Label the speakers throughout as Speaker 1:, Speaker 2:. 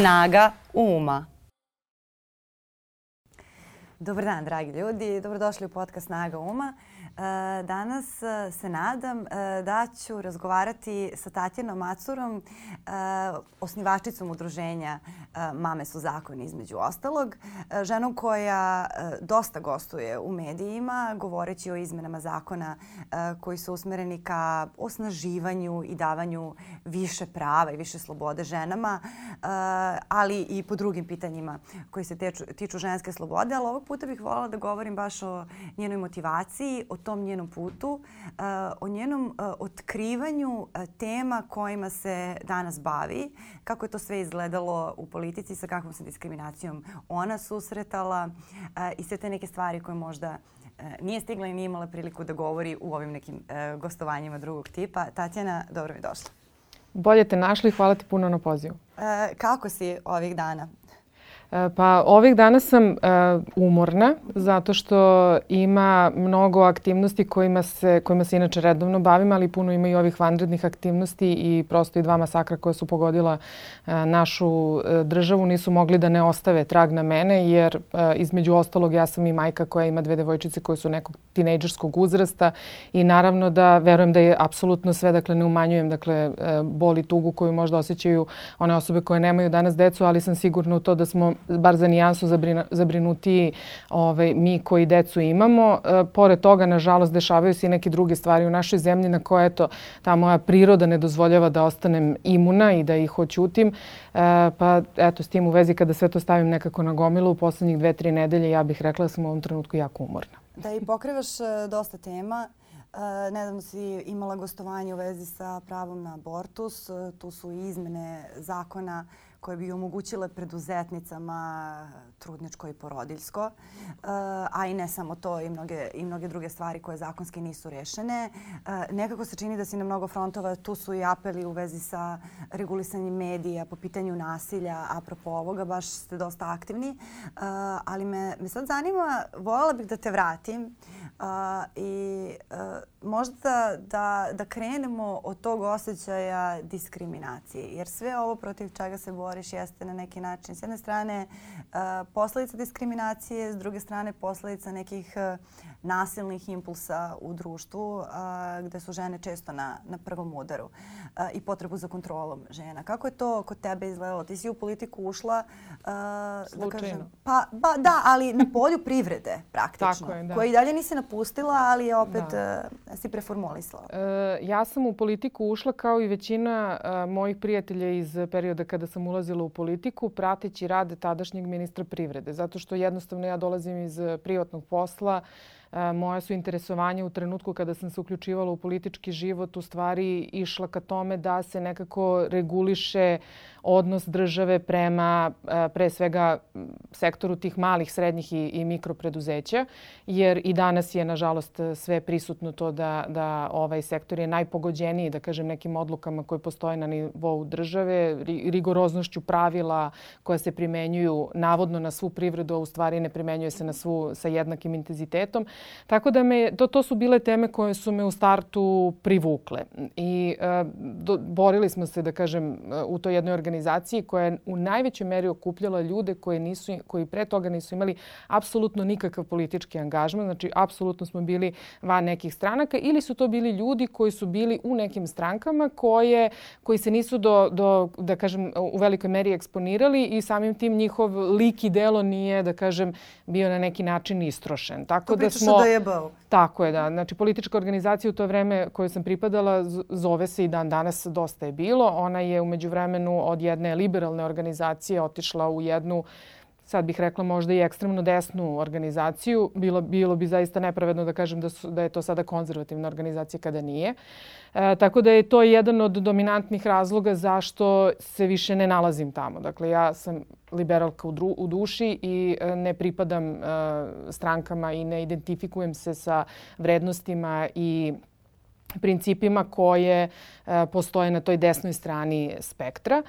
Speaker 1: Snaga uma. Dobar dan, dragi ljudi. Dobrodošli u podcast Snaga uma. E, danas e, se nadam e, da ću razgovarati sa Tatjanom Macurom, osnivačicom udruženja Mame su zakoni između ostalog, ženom koja dosta gostuje u medijima govoreći o izmenama zakona koji su usmereni ka osnaživanju i davanju više prava i više slobode ženama, ali i po drugim pitanjima koji se tiču, tiču ženske slobode. Ali ovog puta bih voljela da govorim baš o njenoj motivaciji, o tom njenom putu, eh, o njenom eh, otkrivanju eh, tema kojima se danas bavi, kako je to sve izgledalo u politici, sa kakvom se diskriminacijom ona susretala i sve te neke stvari koje možda nije stigla i nije imala priliku da govori u ovim nekim gostovanjima drugog tipa. Tatjana, dobro mi došla.
Speaker 2: Bolje te našli, hvala ti puno na pozivu.
Speaker 1: Kako si ovih dana?
Speaker 2: Pa ovih dana sam uh, umorna zato što ima mnogo aktivnosti kojima se, kojima se inače redovno bavim, ali puno ima i ovih vanrednih aktivnosti i prosto i dva masakra koja su pogodila uh, našu uh, državu nisu mogli da ne ostave trag na mene jer uh, između ostalog ja sam i majka koja ima dve devojčice koje su nekog tinejdžerskog uzrasta i naravno da verujem da je apsolutno sve, dakle ne umanjujem dakle uh, boli tugu koju možda osjećaju one osobe koje nemaju danas decu, ali sam sigurna u to da smo bar za nijansu zabrinutiji ovaj, mi koji decu imamo. E, pored toga, nažalost, dešavaju se i neke druge stvari u našoj zemlji na koje eto, ta moja priroda ne dozvoljava da ostanem imuna i da ih oćutim. E, pa eto, s tim u vezi kada sve to stavim nekako na gomilu u poslednjih dve, tri nedelje, ja bih rekla da sam u ovom trenutku jako umorna.
Speaker 1: Da i pokrivaš e, dosta tema. Uh, nedavno si imala gostovanje u vezi sa pravom na abortus. Uh, tu su izmene zakona koje bi omogućile preduzetnicama trudničko i porodiljsko, uh, a i ne samo to i mnoge, i mnoge druge stvari koje zakonski nisu rešene. Uh, nekako se čini da si na mnogo frontova, tu su i apeli u vezi sa regulisanjem medija po pitanju nasilja, apropo ovoga, baš ste dosta aktivni. Uh, ali me, me sad zanima, voljela bih da te vratim Uh, I uh, možda da, da krenemo od tog osjećaja diskriminacije. Jer sve ovo protiv čega se boriš jeste na neki način s jedne strane uh, posledica diskriminacije, s druge strane posledica nekih uh, nasilnih impulsa u društvu a, gde su žene često na, na prvom udaru a, i potrebu za kontrolom žena. Kako je to kod tebe izgledalo? Ti si u politiku ušla
Speaker 2: a, da kažem,
Speaker 1: pa, ba, da, ali na polju privrede praktično. Tako je, da. Koje i dalje nisi napustila, ali je opet da. a, si preformulisala.
Speaker 2: E, ja sam u politiku ušla kao i većina a, mojih prijatelja iz perioda kada sam ulazila u politiku, prateći rade tadašnjeg ministra privrede. Zato što jednostavno ja dolazim iz privatnog posla, moja su interesovanja u trenutku kada sam se uključivala u politički život u stvari išla ka tome da se nekako reguliše odnos države prema pre svega sektoru tih malih, srednjih i, i mikropreduzeća, jer i danas je nažalost sve prisutno to da, da ovaj sektor je najpogođeniji, da kažem, nekim odlukama koje postoje na nivou države, rigoroznošću pravila koja se primenjuju navodno na svu privredu, a u stvari ne primenjuje se na svu sa jednakim intenzitetom. Tako da me, to, to su bile teme koje su me u startu privukle. I uh, do, borili smo se, da kažem, u toj jednoj organizaciji koja je u najvećoj meri okupljala ljude koje nisu, koji pre toga nisu imali apsolutno nikakav politički angažman. Znači, apsolutno smo bili van nekih stranaka ili su to bili ljudi koji su bili u nekim strankama koje, koji se nisu do, do, da kažem, u velikoj meri eksponirali i samim tim njihov lik i delo nije, da kažem, bio na neki način istrošen.
Speaker 1: Tako to da smo da je bao.
Speaker 2: Tako je, da. Znači, politička organizacija u to vreme koju sam pripadala zove se i dan danas Dosta je bilo. Ona je umeđu vremenu od jedne liberalne organizacije otišla u jednu sad bih rekla možda i ekstremno desnu organizaciju. Bilo, bilo bi zaista nepravedno da kažem da, su, da je to sada konzervativna organizacija kada nije. E, tako da je to jedan od dominantnih razloga zašto se više ne nalazim tamo. Dakle, ja sam liberalka u, dru, u duši i e, ne pripadam e, strankama i ne identifikujem se sa vrednostima i principima koje e, postoje na toj desnoj strani spektra.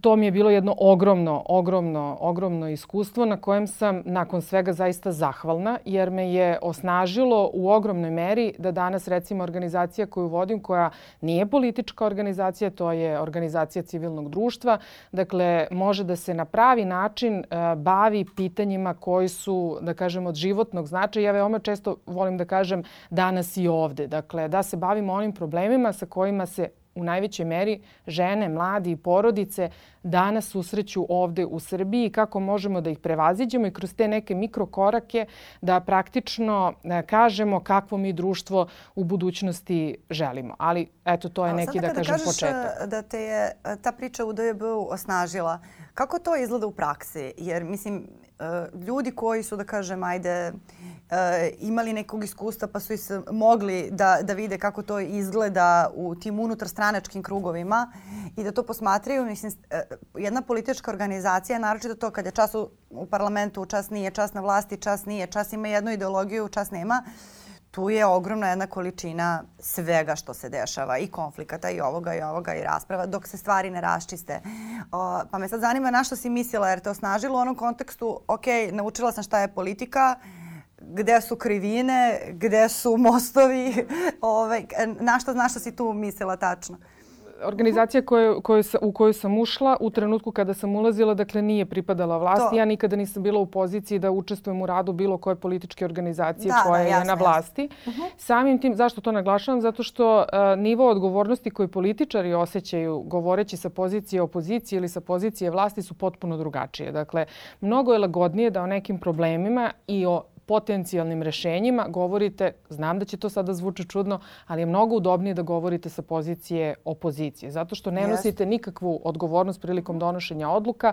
Speaker 2: To mi je bilo jedno ogromno, ogromno, ogromno iskustvo na kojem sam nakon svega zaista zahvalna jer me je osnažilo u ogromnoj meri da danas recimo organizacija koju vodim koja nije politička organizacija, to je organizacija civilnog društva, dakle može da se na pravi način bavi pitanjima koji su, da kažem, od životnog značaja. Ja veoma često volim da kažem danas i ovde. Dakle, da se bavimo onim problemima sa kojima se u najvećoj meri žene, mladi i porodice danas susreću ovde u Srbiji i kako možemo da ih prevaziđemo i kroz te neke mikrokorake da praktično e, kažemo kakvo mi društvo u budućnosti želimo. Ali eto, to je neki, da kažem, početak. Sada
Speaker 1: kažeš da te je e, ta priča u DJB-u osnažila, kako to izgleda u praksi? Jer, mislim, e, ljudi koji su, da kažem, ajde, e, imali nekog iskustva pa su i mogli da, da vide kako to izgleda u tim unutarstranačkim krugovima i da to posmatraju. Mislim, e, jedna politička organizacija, naročito to kad je čas u, u parlamentu, čas nije, čas na vlasti, čas nije, čas ima jednu ideologiju, čas nema, tu je ogromna jedna količina svega što se dešava i konflikata i ovoga i ovoga i rasprava dok se stvari ne raščiste. O, pa me sad zanima na što si mislila jer te osnažilo u onom kontekstu, ok, naučila sam šta je politika, gde su krivine, gde su mostovi, ovaj, na što, na što si tu mislila tačno?
Speaker 2: organizacija koje, koje, u kojoj sam ušla u trenutku kada sam ulazila, dakle nije pripadala vlasti. To. Ja nikada nisam bila u poziciji da učestvujem u radu bilo koje političke organizacije da, koja da, jasne, je na vlasti. Uh mhm. -huh. Samim tim, zašto to naglašavam? Zato što uh, nivo odgovornosti koje političari osjećaju govoreći sa pozicije opozicije ili sa pozicije vlasti su potpuno drugačije. Dakle, mnogo je lagodnije da o nekim problemima i o potencijalnim rešenjima govorite, znam da će to sada zvuči čudno, ali je mnogo udobnije da govorite sa pozicije opozicije. Zato što ne nosite nikakvu odgovornost prilikom donošenja odluka,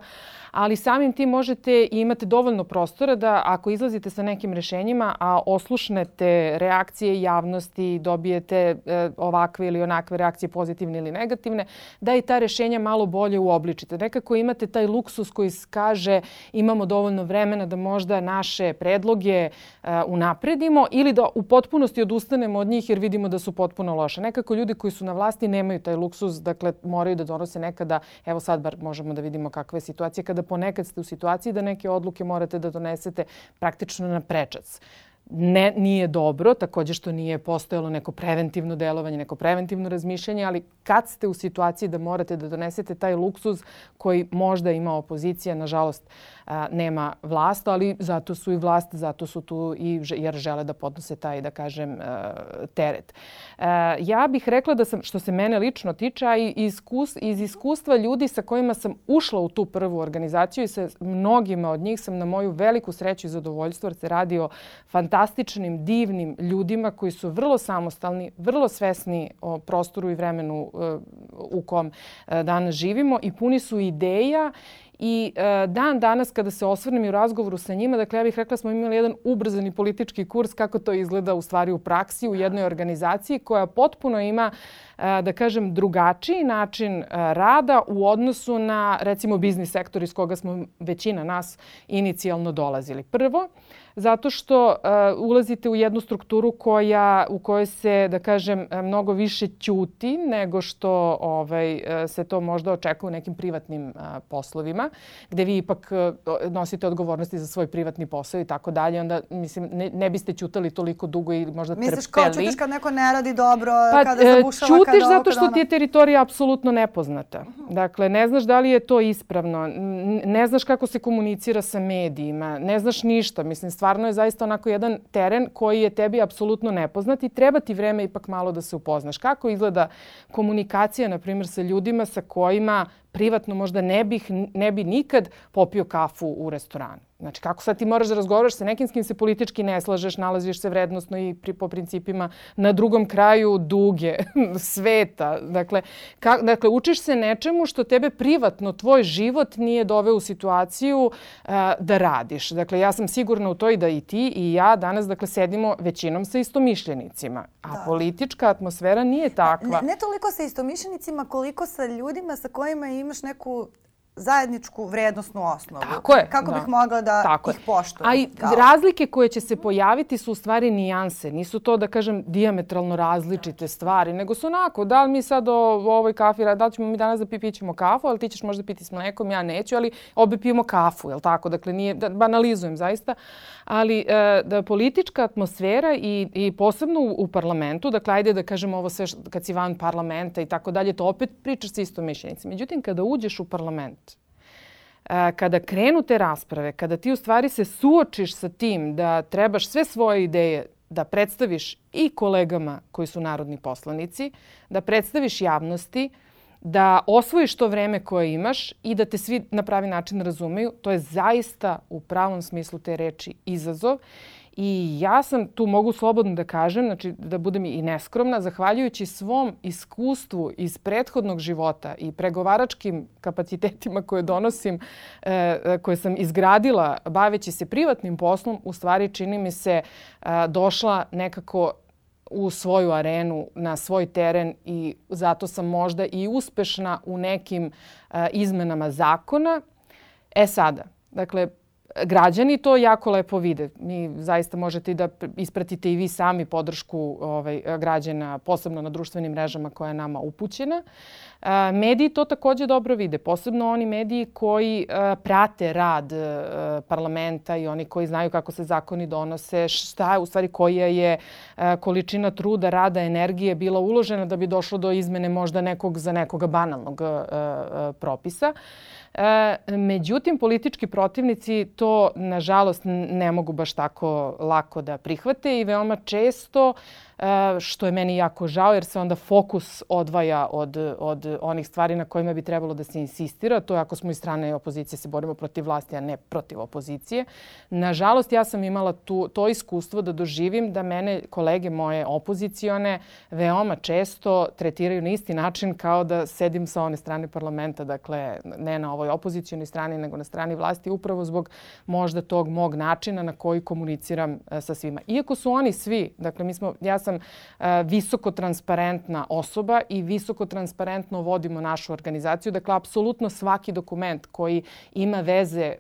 Speaker 2: ali samim tim možete i imate dovoljno prostora da ako izlazite sa nekim rešenjima, a oslušnete reakcije javnosti, dobijete e, ovakve ili onakve reakcije pozitivne ili negativne, da i ta rešenja malo bolje uobličite. Nekako imate taj luksus koji kaže imamo dovoljno vremena da možda naše predloge uh, unapredimo ili da u potpunosti odustanemo od njih jer vidimo da su potpuno loše. Nekako ljudi koji su na vlasti nemaju taj luksus, dakle moraju da donose nekada, evo sad bar možemo da vidimo kakva je situacija, kada ponekad ste u situaciji da neke odluke morate da donesete praktično na prečac ne, nije dobro, takođe što nije postojalo neko preventivno delovanje, neko preventivno razmišljanje, ali kad ste u situaciji da morate da donesete taj luksuz koji možda ima opozicija, nažalost a, nema vlast, ali zato su i vlast, zato su tu i jer žele da podnose taj, da kažem, a, teret. A, ja bih rekla da sam, što se mene lično tiče, a i iskus, iz iskustva ljudi sa kojima sam ušla u tu prvu organizaciju i sa mnogima od njih sam na moju veliku sreću i zadovoljstvo, jer se radi o fantastičnim, divnim ljudima koji su vrlo samostalni, vrlo svesni o prostoru i vremenu u kom danas živimo i puni su ideja I e, dan danas kada se osvrnem i u razgovoru sa njima, dakle ja bih rekla smo imali jedan ubrzani politički kurs kako to izgleda u stvari u praksi u jednoj organizaciji koja potpuno ima e, da kažem drugačiji način e, rada u odnosu na recimo biznis sektor iz koga smo većina nas inicijalno dolazili. Prvo, zato što uh, ulazite u jednu strukturu koja, u kojoj se, da kažem, mnogo više ćuti nego što ovaj, se to možda očekuje u nekim privatnim uh, poslovima, gde vi ipak uh, nosite odgovornosti za svoj privatni posao i tako dalje. Onda, mislim, ne, ne biste ćutali toliko dugo i možda Misliš, trpeli.
Speaker 1: Misliš, kao ćutiš kad neko ne radi dobro, pa, kada zabušava,
Speaker 2: ćutiš kada zato što ti je teritorija apsolutno nepoznata. Dakle, ne znaš da li je to ispravno, ne znaš kako se komunicira sa medijima, ne znaš ništa. Mislim, stvarno je zaista onako jedan teren koji je tebi apsolutno nepoznat i treba ti vreme ipak malo da se upoznaš. Kako izgleda komunikacija, na primjer, sa ljudima sa kojima privatno možda ne, bih, ne bi nikad popio kafu u restoranu. Znači, kako sad ti moraš da razgovaraš sa nekim s kim se politički ne slažeš, nalaziš se vrednostno i pri, po principima na drugom kraju duge sveta. Dakle, ka, dakle, učiš se nečemu što tebe privatno, tvoj život nije doveo u situaciju uh, da radiš. Dakle, ja sam sigurna u to i da i ti i ja danas, dakle, sedimo većinom sa istomišljenicima. A da. politička atmosfera nije takva.
Speaker 1: Ne, ne toliko sa istomišljenicima koliko sa ljudima sa kojima imaš neku zajedničku vrednostnu osnovu.
Speaker 2: Tako je.
Speaker 1: Kako
Speaker 2: da.
Speaker 1: bih mogla da
Speaker 2: Tako
Speaker 1: ih poštujem?
Speaker 2: A i
Speaker 1: kao...
Speaker 2: razlike koje će se pojaviti su u stvari nijanse. Nisu to, da kažem, diametralno različite stvari, nego su onako, da li mi sad o, o ovoj kafi, da li ćemo mi danas da pićemo kafu, ali ti ćeš možda piti s mlekom, ja neću, ali obe pijemo kafu, je li tako? Dakle, nije, da banalizujem zaista, ali e, da politička atmosfera i, i posebno u, u parlamentu, dakle, ajde da kažem ovo sve kad si van parlamenta i tako dalje, to opet pričaš sa isto mišljenici. Međutim, kada uđeš u parlament, kada krenu te rasprave, kada ti u stvari se suočiš sa tim da trebaš sve svoje ideje da predstaviš i kolegama koji su narodni poslanici, da predstaviš javnosti, da osvojiš to vreme koje imaš i da te svi na pravi način razumeju, to je zaista u pravom smislu te reči izazov. I ja sam tu mogu slobodno da kažem, znači da budem i neskromna, zahvaljujući svom iskustvu iz prethodnog života i pregovaračkim kapacitetima koje donosim, e, koje sam izgradila baveći se privatnim poslom, u stvari čini mi se e, došla nekako u svoju arenu, na svoj teren i zato sam možda i uspešna u nekim e, izmenama zakona. E sada, dakle, građani to jako lepo vide. Mi zaista možete da ispratite i vi sami podršku ovaj, građana, posebno na društvenim mrežama koja je nama upućena. E, mediji to takođe dobro vide, posebno oni mediji koji e, prate rad e, parlamenta i oni koji znaju kako se zakoni donose, šta je u stvari koja je količina truda, rada, energije bila uložena da bi došlo do izmene možda nekog za nekoga banalnog propisa. Međutim, politički protivnici to, nažalost, ne mogu baš tako lako da prihvate i veoma često E, što je meni jako žao jer se onda fokus odvaja od, od onih stvari na kojima bi trebalo da se insistira. To je ako smo iz strane opozicije se borimo protiv vlasti, a ne protiv opozicije. Nažalost, ja sam imala tu, to iskustvo da doživim da mene kolege moje opozicione veoma često tretiraju na isti način kao da sedim sa one strane parlamenta, dakle ne na ovoj opozicijonoj strani nego na strani vlasti upravo zbog možda tog mog načina na koji komuniciram e, sa svima. Iako su oni svi, dakle mi smo, ja sam e, visoko transparentna osoba i visoko transparentno vodimo našu organizaciju. Dakle, apsolutno svaki dokument koji ima veze e,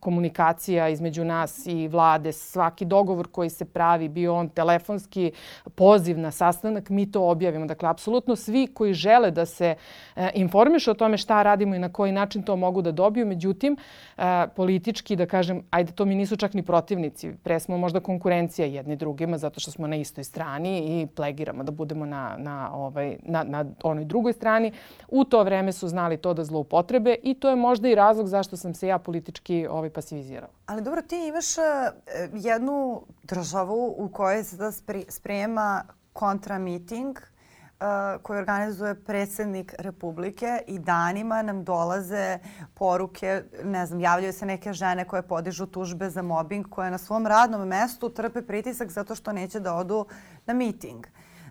Speaker 2: komunikacija između nas i vlade, svaki dogovor koji se pravi, bio on telefonski poziv na sastanak, mi to objavimo. Dakle, apsolutno svi koji žele da se e, informišu o tome šta radimo i na koji način to mogu da dobiju. Međutim, politički, da kažem, ajde, to mi nisu čak ni protivnici. Pre smo možda konkurencija jedni drugima zato što smo na istoj strani strani i plegiramo da budemo na, na, ovaj, na, na onoj drugoj strani. U to vreme su znali to da zloupotrebe i to je možda i razlog zašto sam se ja politički ovaj, pasivizirala.
Speaker 1: Ali dobro, ti imaš uh, jednu državu u kojoj se da sprema kontramiting koji organizuje predsednik Republike i danima nam dolaze poruke, ne znam, javljaju se neke žene koje podižu tužbe za mobbing koje na svom radnom mestu trpe pritisak zato što neće da odu na miting.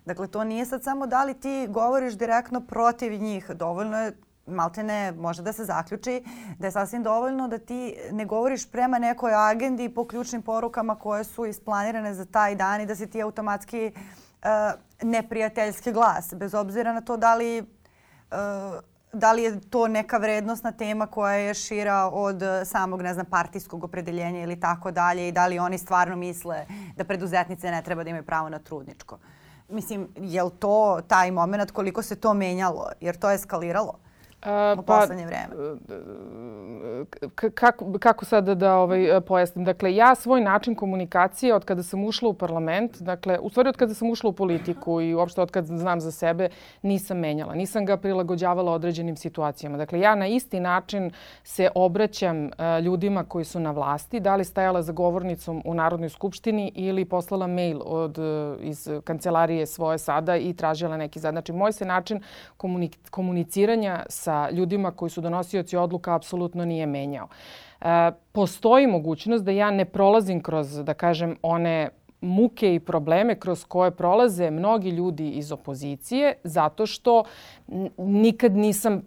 Speaker 1: Dakle, to nije sad samo da li ti govoriš direktno protiv njih. Dovoljno je malte ne može da se zaključi da je sasvim dovoljno da ti ne govoriš prema nekoj agendi po ključnim porukama koje su isplanirane za taj dan i da si ti automatski uh, neprijateljski glas, bez obzira na to da li, uh, da li je to neka vrednostna tema koja je šira od samog, ne znam, partijskog opredeljenja ili tako dalje i da li oni stvarno misle da preduzetnice ne treba da imaju pravo na trudničko. Mislim, je li to taj moment koliko se to menjalo? Jer to je eskaliralo? U pa, poslednje vreme?
Speaker 2: Kako, kako sad da ovaj, pojasnim? Dakle, ja svoj način komunikacije od kada sam ušla u parlament, dakle, u stvari od kada sam ušla u politiku i uopšte od kada znam za sebe, nisam menjala. Nisam ga prilagođavala određenim situacijama. Dakle, ja na isti način se obraćam ljudima koji su na vlasti, da li stajala za govornicom u Narodnoj skupštini ili poslala mail od, iz kancelarije svoje sada i tražila neki zad. Znači, moj se način komuniciranja sa ljudima koji su donosioci odluka apsolutno nije menjao. E, postoji mogućnost da ja ne prolazim kroz, da kažem, one muke i probleme kroz koje prolaze mnogi ljudi iz opozicije zato što nikad nisam uh,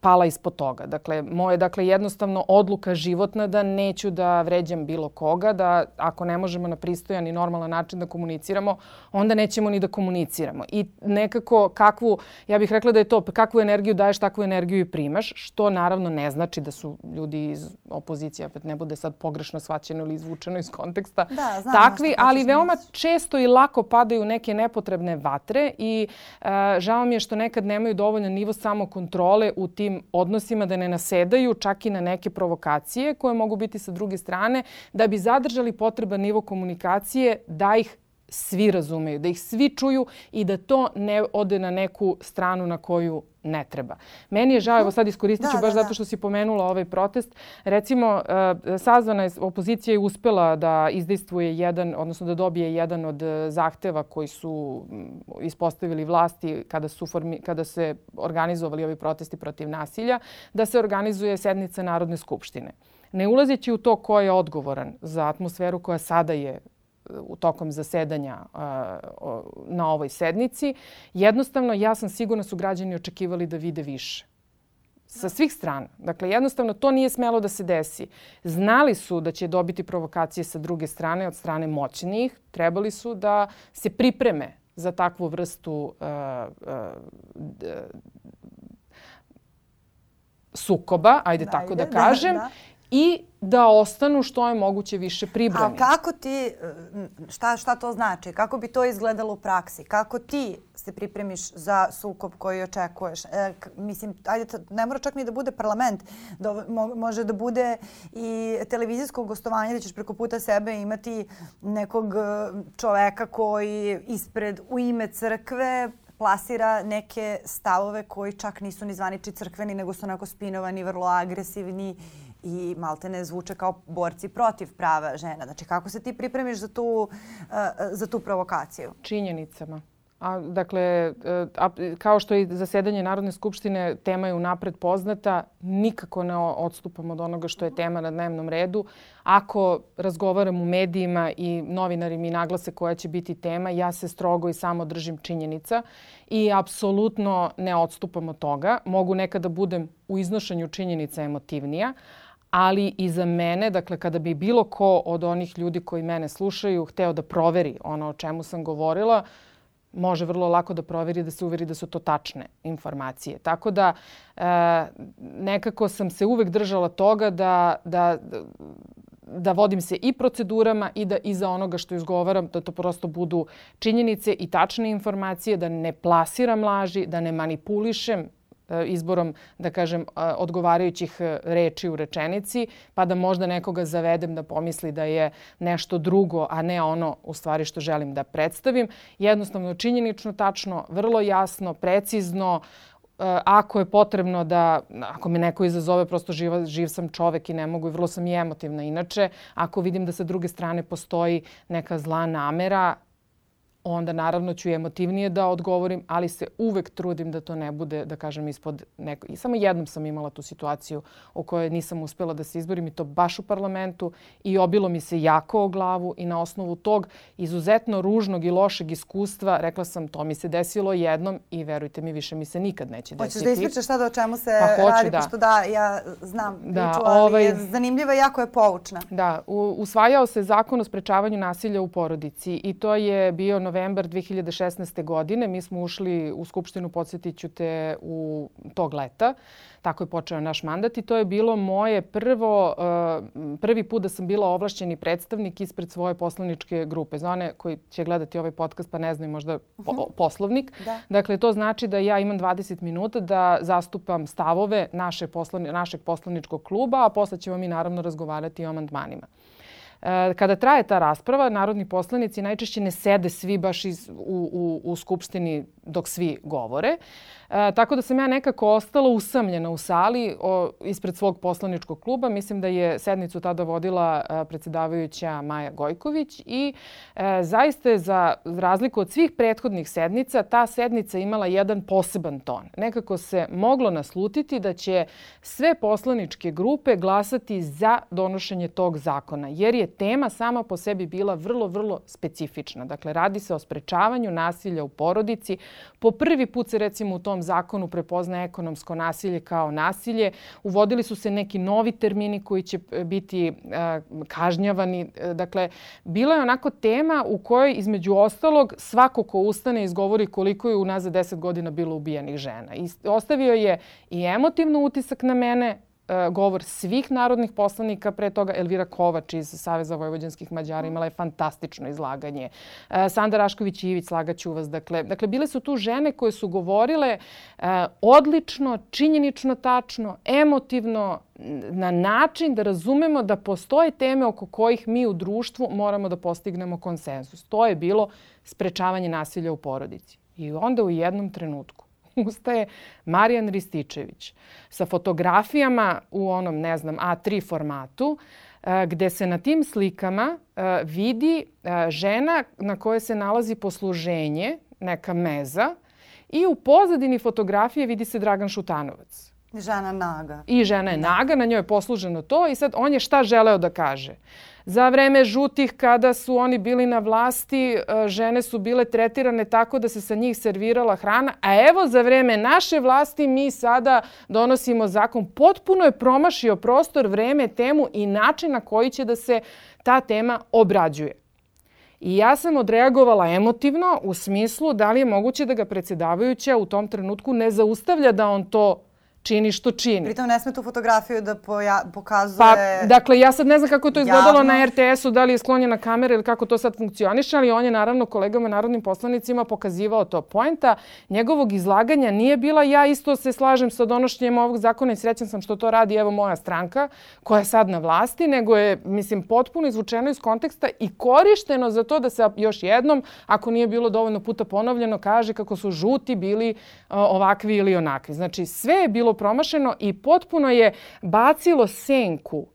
Speaker 2: pala ispod toga. Dakle, moje dakle jednostavno odluka životna da neću da vređam bilo koga, da ako ne možemo na pristojan i normalan način da komuniciramo, onda nećemo ni da komuniciramo. I nekako kakvu, ja bih rekla da je to kakvu energiju daješ, takvu energiju i primaš, što naravno ne znači da su ljudi iz opozicije, opet ne bude sad pogrešno shvaćeno ili izvučeno iz konteksta,
Speaker 1: da, znam
Speaker 2: takvi, ali veoma često i lako padaju neke nepotrebne vatre i uh, žao mi je što nekad nemaju dovoljan nivo samokontrole u tim odnosima, da ne nasedaju čak i na neke provokacije koje mogu biti sa druge strane, da bi zadržali potreban nivo komunikacije, da ih svi razumeju, da ih svi čuju i da to ne ode na neku stranu na koju ne treba. Meni je žao, evo sad iskoristit ću da, baš da, da. zato što si pomenula ovaj protest. Recimo, uh, sazvana je, opozicija je uspela da izdejstvuje jedan, odnosno da dobije jedan od uh, zahteva koji su mm, ispostavili vlasti kada, su formi, kada se organizovali ovi protesti protiv nasilja, da se organizuje sednica Narodne skupštine. Ne ulazeći u to ko je odgovoran za atmosferu koja sada je u tokom zasedanja na ovoj sednici. Jednostavno, ja sam sigurna su građani očekivali da vide više sa svih strana. Dakle, jednostavno to nije smelo da se desi. Znali su da će dobiti provokacije sa druge strane, od strane moćnijih. Trebali su da se pripreme za takvu vrstu uh, uh, sukoba, ajde da, tako da, da kažem. Da, i da ostanu što je moguće više pribrani.
Speaker 1: A kako ti, šta, šta to znači? Kako bi to izgledalo u praksi? Kako ti se pripremiš za sukob koji očekuješ? E, mislim, ajde, ne mora čak ni da bude parlament. Da, može da bude i televizijsko gostovanje da ćeš preko puta sebe imati nekog e, čoveka koji ispred u ime crkve plasira neke stavove koji čak nisu ni zvaniči crkveni, nego su onako spinovani, vrlo agresivni i maltene zvuče kao borci protiv prava žena. Znači kako se ti pripremiš za tu, uh, za tu provokaciju?
Speaker 2: Činjenicama. A, dakle, e, a, kao što je zasedanje Narodne skupštine, tema je unapred poznata, nikako ne odstupamo od onoga što je tema na dnevnom redu. Ako razgovaram u medijima i novinari mi naglase koja će biti tema, ja se strogo i samo držim činjenica i apsolutno ne odstupam od toga. Mogu nekada budem u iznošenju činjenica emotivnija, ali i za mene, dakle kada bi bilo ko od onih ljudi koji mene slušaju hteo da proveri ono o čemu sam govorila, može vrlo lako da proveri da se uveri da su to tačne informacije. Tako da e, nekako sam se uvek držala toga da, da, da vodim se i procedurama i da iza onoga što izgovaram da to prosto budu činjenice i tačne informacije, da ne plasiram laži, da ne manipulišem izborom, da kažem, e, odgovarajućih e, reči u rečenici, pa da možda nekoga zavedem da pomisli da je nešto drugo, a ne ono u stvari što želim da predstavim. Jednostavno, činjenično, tačno, vrlo jasno, precizno, ako je potrebno da, ako me neko izazove, prosto živ, živ sam čovek i ne mogu i vrlo sam i emotivna. Inače, ako vidim da sa druge strane postoji neka zla namera, onda naravno ću emotivnije da odgovorim, ali se uvek trudim da to ne bude, da kažem, ispod neko... I samo jednom sam imala tu situaciju u kojoj nisam uspela da se izborim i to baš u parlamentu i obilo mi se jako o glavu i na osnovu tog izuzetno ružnog i lošeg iskustva rekla sam to mi se desilo jednom i verujte mi više mi se nikad neće desiti.
Speaker 1: Hoćeš da ispričaš šta da o čemu se pa, hoću, radi, da. pošto da, ja znam da, priču, ali ovaj, je zanimljiva i jako je poučna.
Speaker 2: Da, u, usvajao se zakon o sprečavanju nasilja u porodici i to je bio novembar 2016. godine. Mi smo ušli u Skupštinu, podsjetit ću te, u tog leta. Tako je počeo naš mandat i to je bilo moje prvo, uh, prvi put da sam bila ovlašćeni predstavnik ispred svoje poslaničke grupe. Za one koji će gledati ovaj podcast pa ne znaju možda po, mhm. poslovnik. Da. Dakle, to znači da ja imam 20 minuta da zastupam stavove naše poslani, našeg poslaničkog kluba, a posle ćemo mi naravno razgovarati o amandmanima. E, kada traje ta rasprava, narodni poslanici najčešće ne sede svi baš iz, u, u, u Skupštini dok svi govore. E, tako da sam ja nekako ostala usamljena u sali o, ispred svog poslaničkog kluba. Mislim da je sednicu tada vodila e, predsedavajuća Maja Gojković i e, zaista je za razliku od svih prethodnih sednica ta sednica imala jedan poseban ton. Nekako se moglo naslutiti da će sve poslaničke grupe glasati za donošenje tog zakona, jer je tema sama po sebi bila vrlo, vrlo specifična. Dakle, radi se o sprečavanju nasilja u porodici. Po prvi put se recimo u tom zakonu prepozna ekonomsko nasilje kao nasilje. Uvodili su se neki novi termini koji će e, biti uh, kažnjavani. E, dakle, bila je onako tema u kojoj između ostalog svako ko ustane izgovori koliko je unazad 10 godina bilo ubijenih žena. I ostavio je i emotivno utisak na mene, E, govor svih narodnih poslanika pre toga. Elvira Kovač iz Saveza vojvođanskih Mađara imala je fantastično izlaganje. E, Sanda Rašković-Ivić, slagaću vas. Dakle, dakle, bile su tu žene koje su govorile uh, odlično, činjenično tačno, emotivno, na način da razumemo da postoje teme oko kojih mi u društvu moramo da postignemo konsenzus. To je bilo sprečavanje nasilja u porodici. I onda u jednom trenutku ustaje Marijan Rističević sa fotografijama u onom, ne znam, A3 formatu, e, gde se na tim slikama e, vidi e, žena na kojoj se nalazi posluženje, neka meza, i u pozadini fotografije vidi se Dragan Šutanovac.
Speaker 1: Žena naga.
Speaker 2: I žena je naga, na njoj je posluženo to i sad on je šta želeo da kaže? Za vreme žutih kada su oni bili na vlasti, e, žene su bile tretirane tako da se sa njih servirala hrana, a evo za vreme naše vlasti mi sada donosimo zakon. Potpuno je promašio prostor, vreme, temu i način na koji će da se ta tema obrađuje. I ja sam odreagovala emotivno u smislu da li je moguće da ga predsedavajuća u tom trenutku ne zaustavlja da on to čini što čini.
Speaker 1: Pritom ne sme tu fotografiju da poja, pokazuje...
Speaker 2: Pa, dakle, ja sad ne znam kako je to izgledalo javno. na RTS-u, da li je sklonjena kamera ili kako to sad funkcioniše, ali on je naravno kolegama narodnim poslanicima pokazivao to. Poenta njegovog izlaganja nije bila ja isto se slažem sa donošenjem ovog zakona i srećan sam što to radi evo moja stranka koja je sad na vlasti, nego je, mislim, potpuno izvučeno iz konteksta i korišteno za to da se još jednom, ako nije bilo dovoljno puta ponovljeno, kaže kako su žuti bili ovakvi ili onakvi. Znači, sve je bilo promašeno i potpuno je bacilo senku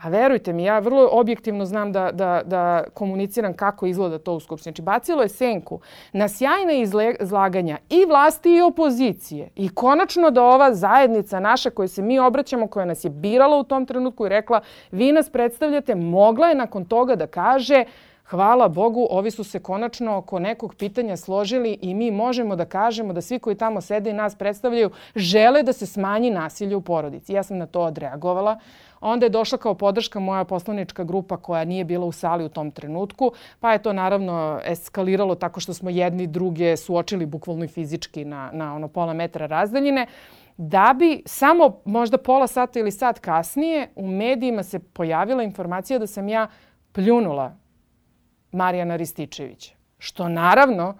Speaker 2: A verujte mi, ja vrlo objektivno znam da, da, da komuniciram kako izgleda to u Skupštini. Znači, bacilo je senku na sjajne izlaganja i vlasti i opozicije. I konačno da ova zajednica naša koju se mi obraćamo, koja nas je birala u tom trenutku i rekla vi nas predstavljate, mogla je nakon toga da kaže Hvala Bogu, ovi su se konačno oko nekog pitanja složili i mi možemo da kažemo da svi koji tamo sede i nas predstavljaju žele da se smanji nasilje u porodici. Ja sam na to odreagovala. Onda je došla kao podrška moja poslanička grupa koja nije bila u sali u tom trenutku, pa je to naravno eskaliralo tako što smo jedni druge suočili bukvalno i fizički na, na ono pola metra razdaljine da bi samo možda pola sata ili sat kasnije u medijima se pojavila informacija da sam ja pljunula Marijana Rističevića. Što naravno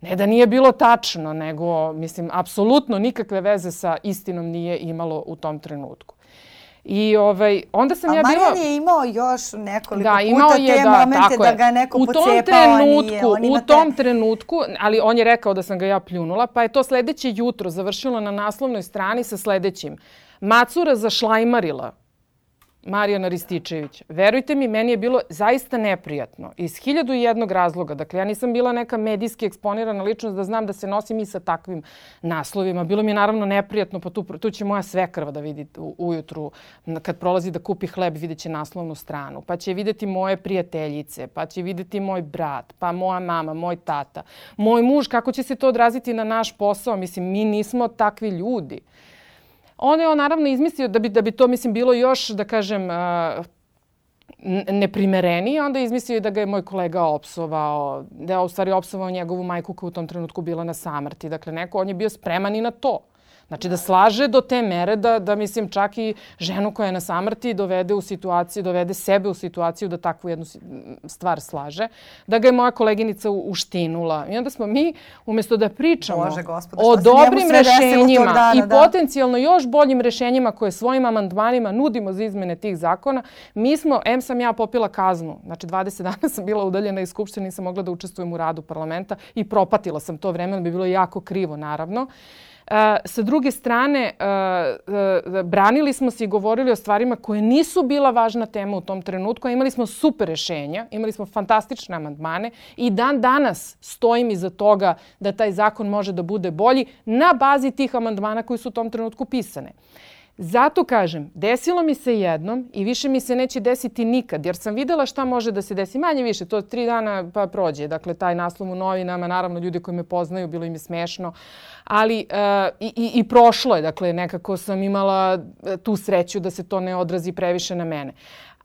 Speaker 2: ne da nije bilo tačno, nego, mislim, apsolutno nikakve veze sa istinom nije imalo u tom trenutku. I ovaj, onda sam
Speaker 1: A
Speaker 2: ja bila...
Speaker 1: A Marijan je imao još nekoliko da, imao puta je, te da, momente da ga neko
Speaker 2: u tom trenutku, nije. U tom te... trenutku, ali on je rekao da sam ga ja pljunula, pa je to sledeće jutro završilo na naslovnoj strani sa sledećim. Macura zašlajmarila Marijana Rističević. Verujte mi, meni je bilo zaista neprijatno. Iz hiljadu i jednog razloga. Dakle, ja nisam bila neka medijski eksponirana ličnost da znam da se nosim i sa takvim naslovima. Bilo mi je naravno neprijatno, pa tu, tu će moja svekrva da vidi ujutru. Kad prolazi da kupi hleb, vidjet će naslovnu stranu. Pa će videti moje prijateljice, pa će videti moj brat, pa moja mama, moj tata. Moj muž, kako će se to odraziti na naš posao? Mislim, mi nismo takvi ljudi. Onda je on naravno izmislio da bi, da bi to mislim bilo još, da kažem, neprimerenije, onda je izmislio da ga je moj kolega opsovao, da je u stvari opsovao njegovu majku koja u tom trenutku bila na samrti. Dakle, neko, on je bio spreman i na to. Znači da slaže do te mere da, da mislim čak i ženu koja je na samrti dovede u situaciju, dovede sebe u situaciju da takvu jednu stvar slaže. Da ga je moja koleginica uštinula. I onda smo mi, umesto da pričamo
Speaker 1: Bože, gospode,
Speaker 2: o dobrim rešenjima dana, i da. potencijalno još boljim rešenjima koje svojim amandmanima nudimo za izmene tih zakona, mi smo, em sam ja popila kaznu. Znači 20 dana sam bila udaljena iz Skupštine, nisam mogla da učestvujem u radu parlamenta i propatila sam to vreme, bi bilo jako krivo naravno. Sa druge strane, branili smo se i govorili o stvarima koje nisu bila važna tema u tom trenutku, a imali smo super rešenja, imali smo fantastične amandmane i dan danas stojim iza toga da taj zakon može da bude bolji na bazi tih amandmana koji su u tom trenutku pisane. Zato kažem, desilo mi se jednom i više mi se neće desiti nikad, jer sam videla šta može da se desi. Manje više, to tri dana pa prođe. Dakle, taj naslov u novinama, naravno ljudi koji me poznaju, bilo im je smešno. Ali uh, i, i, i prošlo je, dakle, nekako sam imala e, tu sreću da se to ne odrazi previše na mene.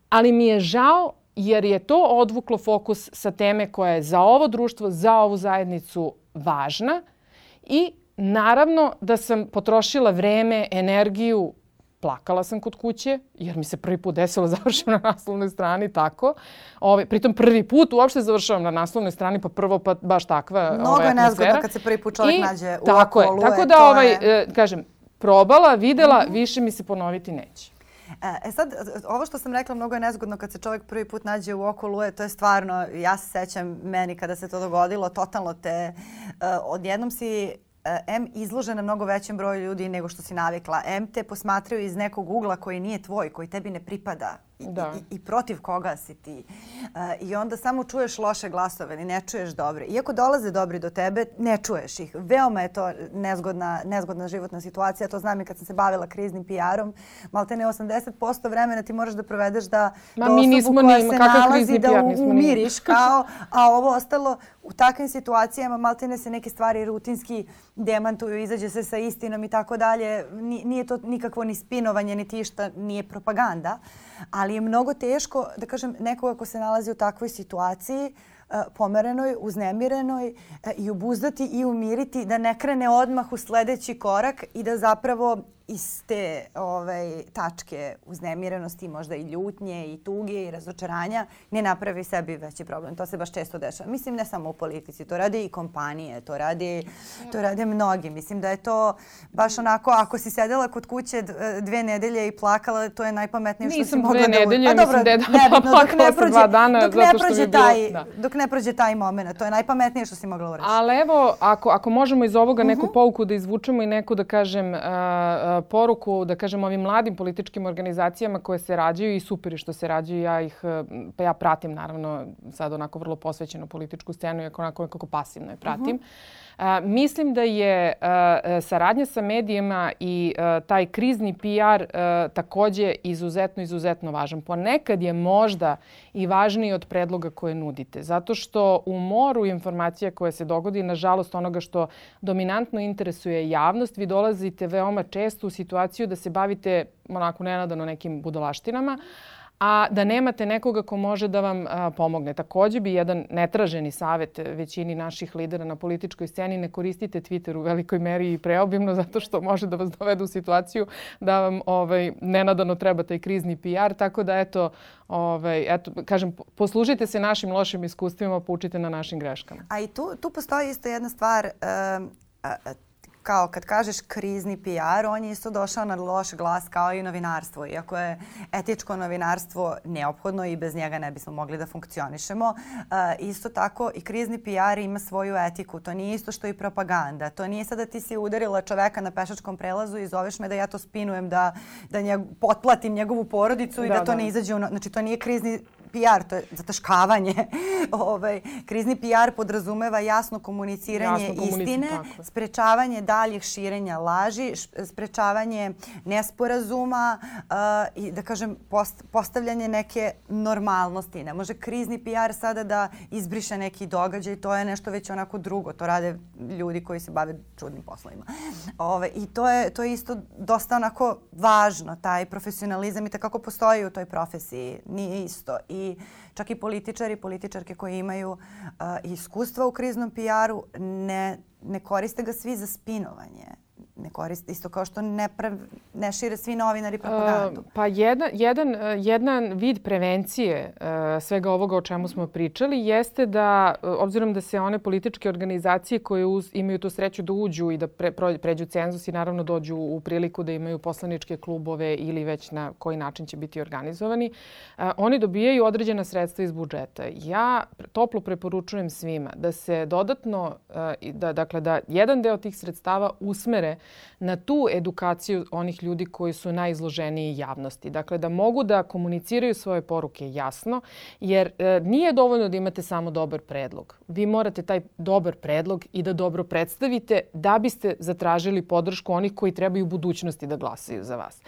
Speaker 2: Ali mi je žao jer je to odvuklo fokus sa teme koja je za ovo društvo, za ovu zajednicu važna i naravno da sam potrošila vreme, energiju, plakala sam kod kuće, jer mi se prvi put desilo da završim na naslovnoj strani tako. Ove, pritom prvi put uopšte završavam na naslovnoj strani, pa prvo pa baš takva
Speaker 1: Mnogo
Speaker 2: ovaj,
Speaker 1: je nezgodno kad se prvi put čovjek I, nađe u
Speaker 2: tako okolu. Je, tako da, ovaj, je... E, kažem, probala, videla, mm -hmm. više mi se ponoviti neće.
Speaker 1: E, e sad, ovo što sam rekla mnogo je nezgodno kad se čovjek prvi put nađe u oko luje, to je stvarno, ja se sećam meni kada se to dogodilo, totalno te, uh, odjednom si E, M izložena mnogo većem broju ljudi nego što si navikla. M te posmatraju iz nekog ugla koji nije tvoj, koji tebi ne pripada da. i, i protiv koga si ti. Uh, I onda samo čuješ loše glasove ili ne čuješ dobre. Iako dolaze dobri do tebe, ne čuješ ih. Veoma je to nezgodna, nezgodna životna situacija. To znam i kad sam se bavila kriznim PR-om. Malte ne 80% vremena ti moraš da provedeš da,
Speaker 2: Ma, da mi osobu koja ni, se nalazi da
Speaker 1: umiriš kao, a ovo ostalo u takvim situacijama maltene se neke stvari rutinski demantuju, izađe se sa istinom i tako dalje. Nije to nikakvo ni spinovanje, niti išta, nije propaganda. Ali je mnogo teško, da kažem, nekoga ko se nalazi u takvoj situaciji, e, pomerenoj, uznemirenoj e, i obuzdati i umiriti da ne krene odmah u sledeći korak i da zapravo iz te ovaj, tačke uznemirenosti, možda i ljutnje i tuge i razočaranja, ne napravi sebi veći problem. To se baš često dešava. Mislim, ne samo u politici, to rade i kompanije, to rade, to rade mnogi. Mislim da je to baš onako, ako si sedela kod kuće dve nedelje i plakala, to je najpametnije što si mogla da...
Speaker 2: Nisam dve nedelje, pa mislim da je da plakala sam dva dana dok ne prođe
Speaker 1: taj, da. Dok ne prođe taj moment, to je najpametnije što si mogla uraditi.
Speaker 2: Ali evo, ako, ako možemo iz ovoga neku uh mhm. -huh. pouku da izvučemo i neku, da kažem, uh, poruku, da kažem, ovim mladim političkim organizacijama koje se rađaju i super što se rađaju. Ja ih, pa ja pratim naravno sad onako vrlo posvećenu političku scenu, iako onako kako pasivno je pratim. Uh -huh. A, mislim da je a, saradnja sa medijima i a, taj krizni PR a, takođe izuzetno, izuzetno važan. Ponekad je možda i važniji od predloga koje nudite. Zato što u moru informacija koja se dogodi, nažalost onoga što dominantno interesuje javnost, vi dolazite veoma često u situaciju da se bavite onako nenadano nekim budalaštinama, a da nemate nekoga ko može da vam a, pomogne. Takođe bi jedan netraženi savet većini naših lidera na političkoj sceni ne koristite Twitter u velikoj meri i preobimno zato što može da vas dovede u situaciju da vam ovaj, nenadano treba taj krizni PR. Tako da eto, ovaj, eto, kažem, poslužite se našim lošim iskustvima, poučite na našim greškama.
Speaker 1: A i tu, tu postoji isto jedna stvar. Um, kao kad kažeš krizni PR, on je isto došao na loš glas kao i novinarstvo. Iako je etičko novinarstvo neophodno i bez njega ne bismo mogli da funkcionišemo, uh, isto tako i krizni PR ima svoju etiku. To nije isto što i propaganda. To nije sada ti si udarila čoveka na pešačkom prelazu i zoveš me da ja to spinujem, da, da njeg, potplatim njegovu porodicu i da, da to da. ne izađe u... Znači, to nije krizni PR, to je zataškavanje. ovaj, krizni PR podrazumeva jasno komuniciranje jasno istine, sprečavanje daljih širenja laži, sprečavanje nesporazuma i da kažem post, postavljanje neke normalnosti. Ne može krizni PR sada da izbriše neki događaj, to je nešto već onako drugo. To rade ljudi koji se bave čudnim poslovima. Ove, I to je, to je isto dosta onako važno, taj profesionalizam i takako postoji u toj profesiji. Nije isto. I čak i političari, političarke koji imaju uh, iskustva u kriznom PR-u ne, ne koriste ga svi za spinovanje. Ne koriste, isto kao što ne, prav, ne šire svi novinari propagandu.
Speaker 2: Pa jedan, jedan, jedan vid prevencije uh, svega ovoga o čemu smo pričali jeste da, uh, obzirom da se one političke organizacije koje uz, imaju tu sreću da uđu i da pre, pređu cenzus i naravno dođu u priliku da imaju poslaničke klubove ili već na koji način će biti organizovani, uh, oni dobijaju određena sredstva iz budžeta. Ja toplo preporučujem svima da se dodatno, da, dakle da jedan deo tih sredstava usmere na tu edukaciju onih ljudi koji su najizloženiji javnosti. Dakle, da mogu da komuniciraju svoje poruke jasno, jer e, nije dovoljno da imate samo dobar predlog. Vi morate taj dobar predlog i da dobro predstavite da biste zatražili podršku onih koji trebaju u budućnosti da glasaju za vas.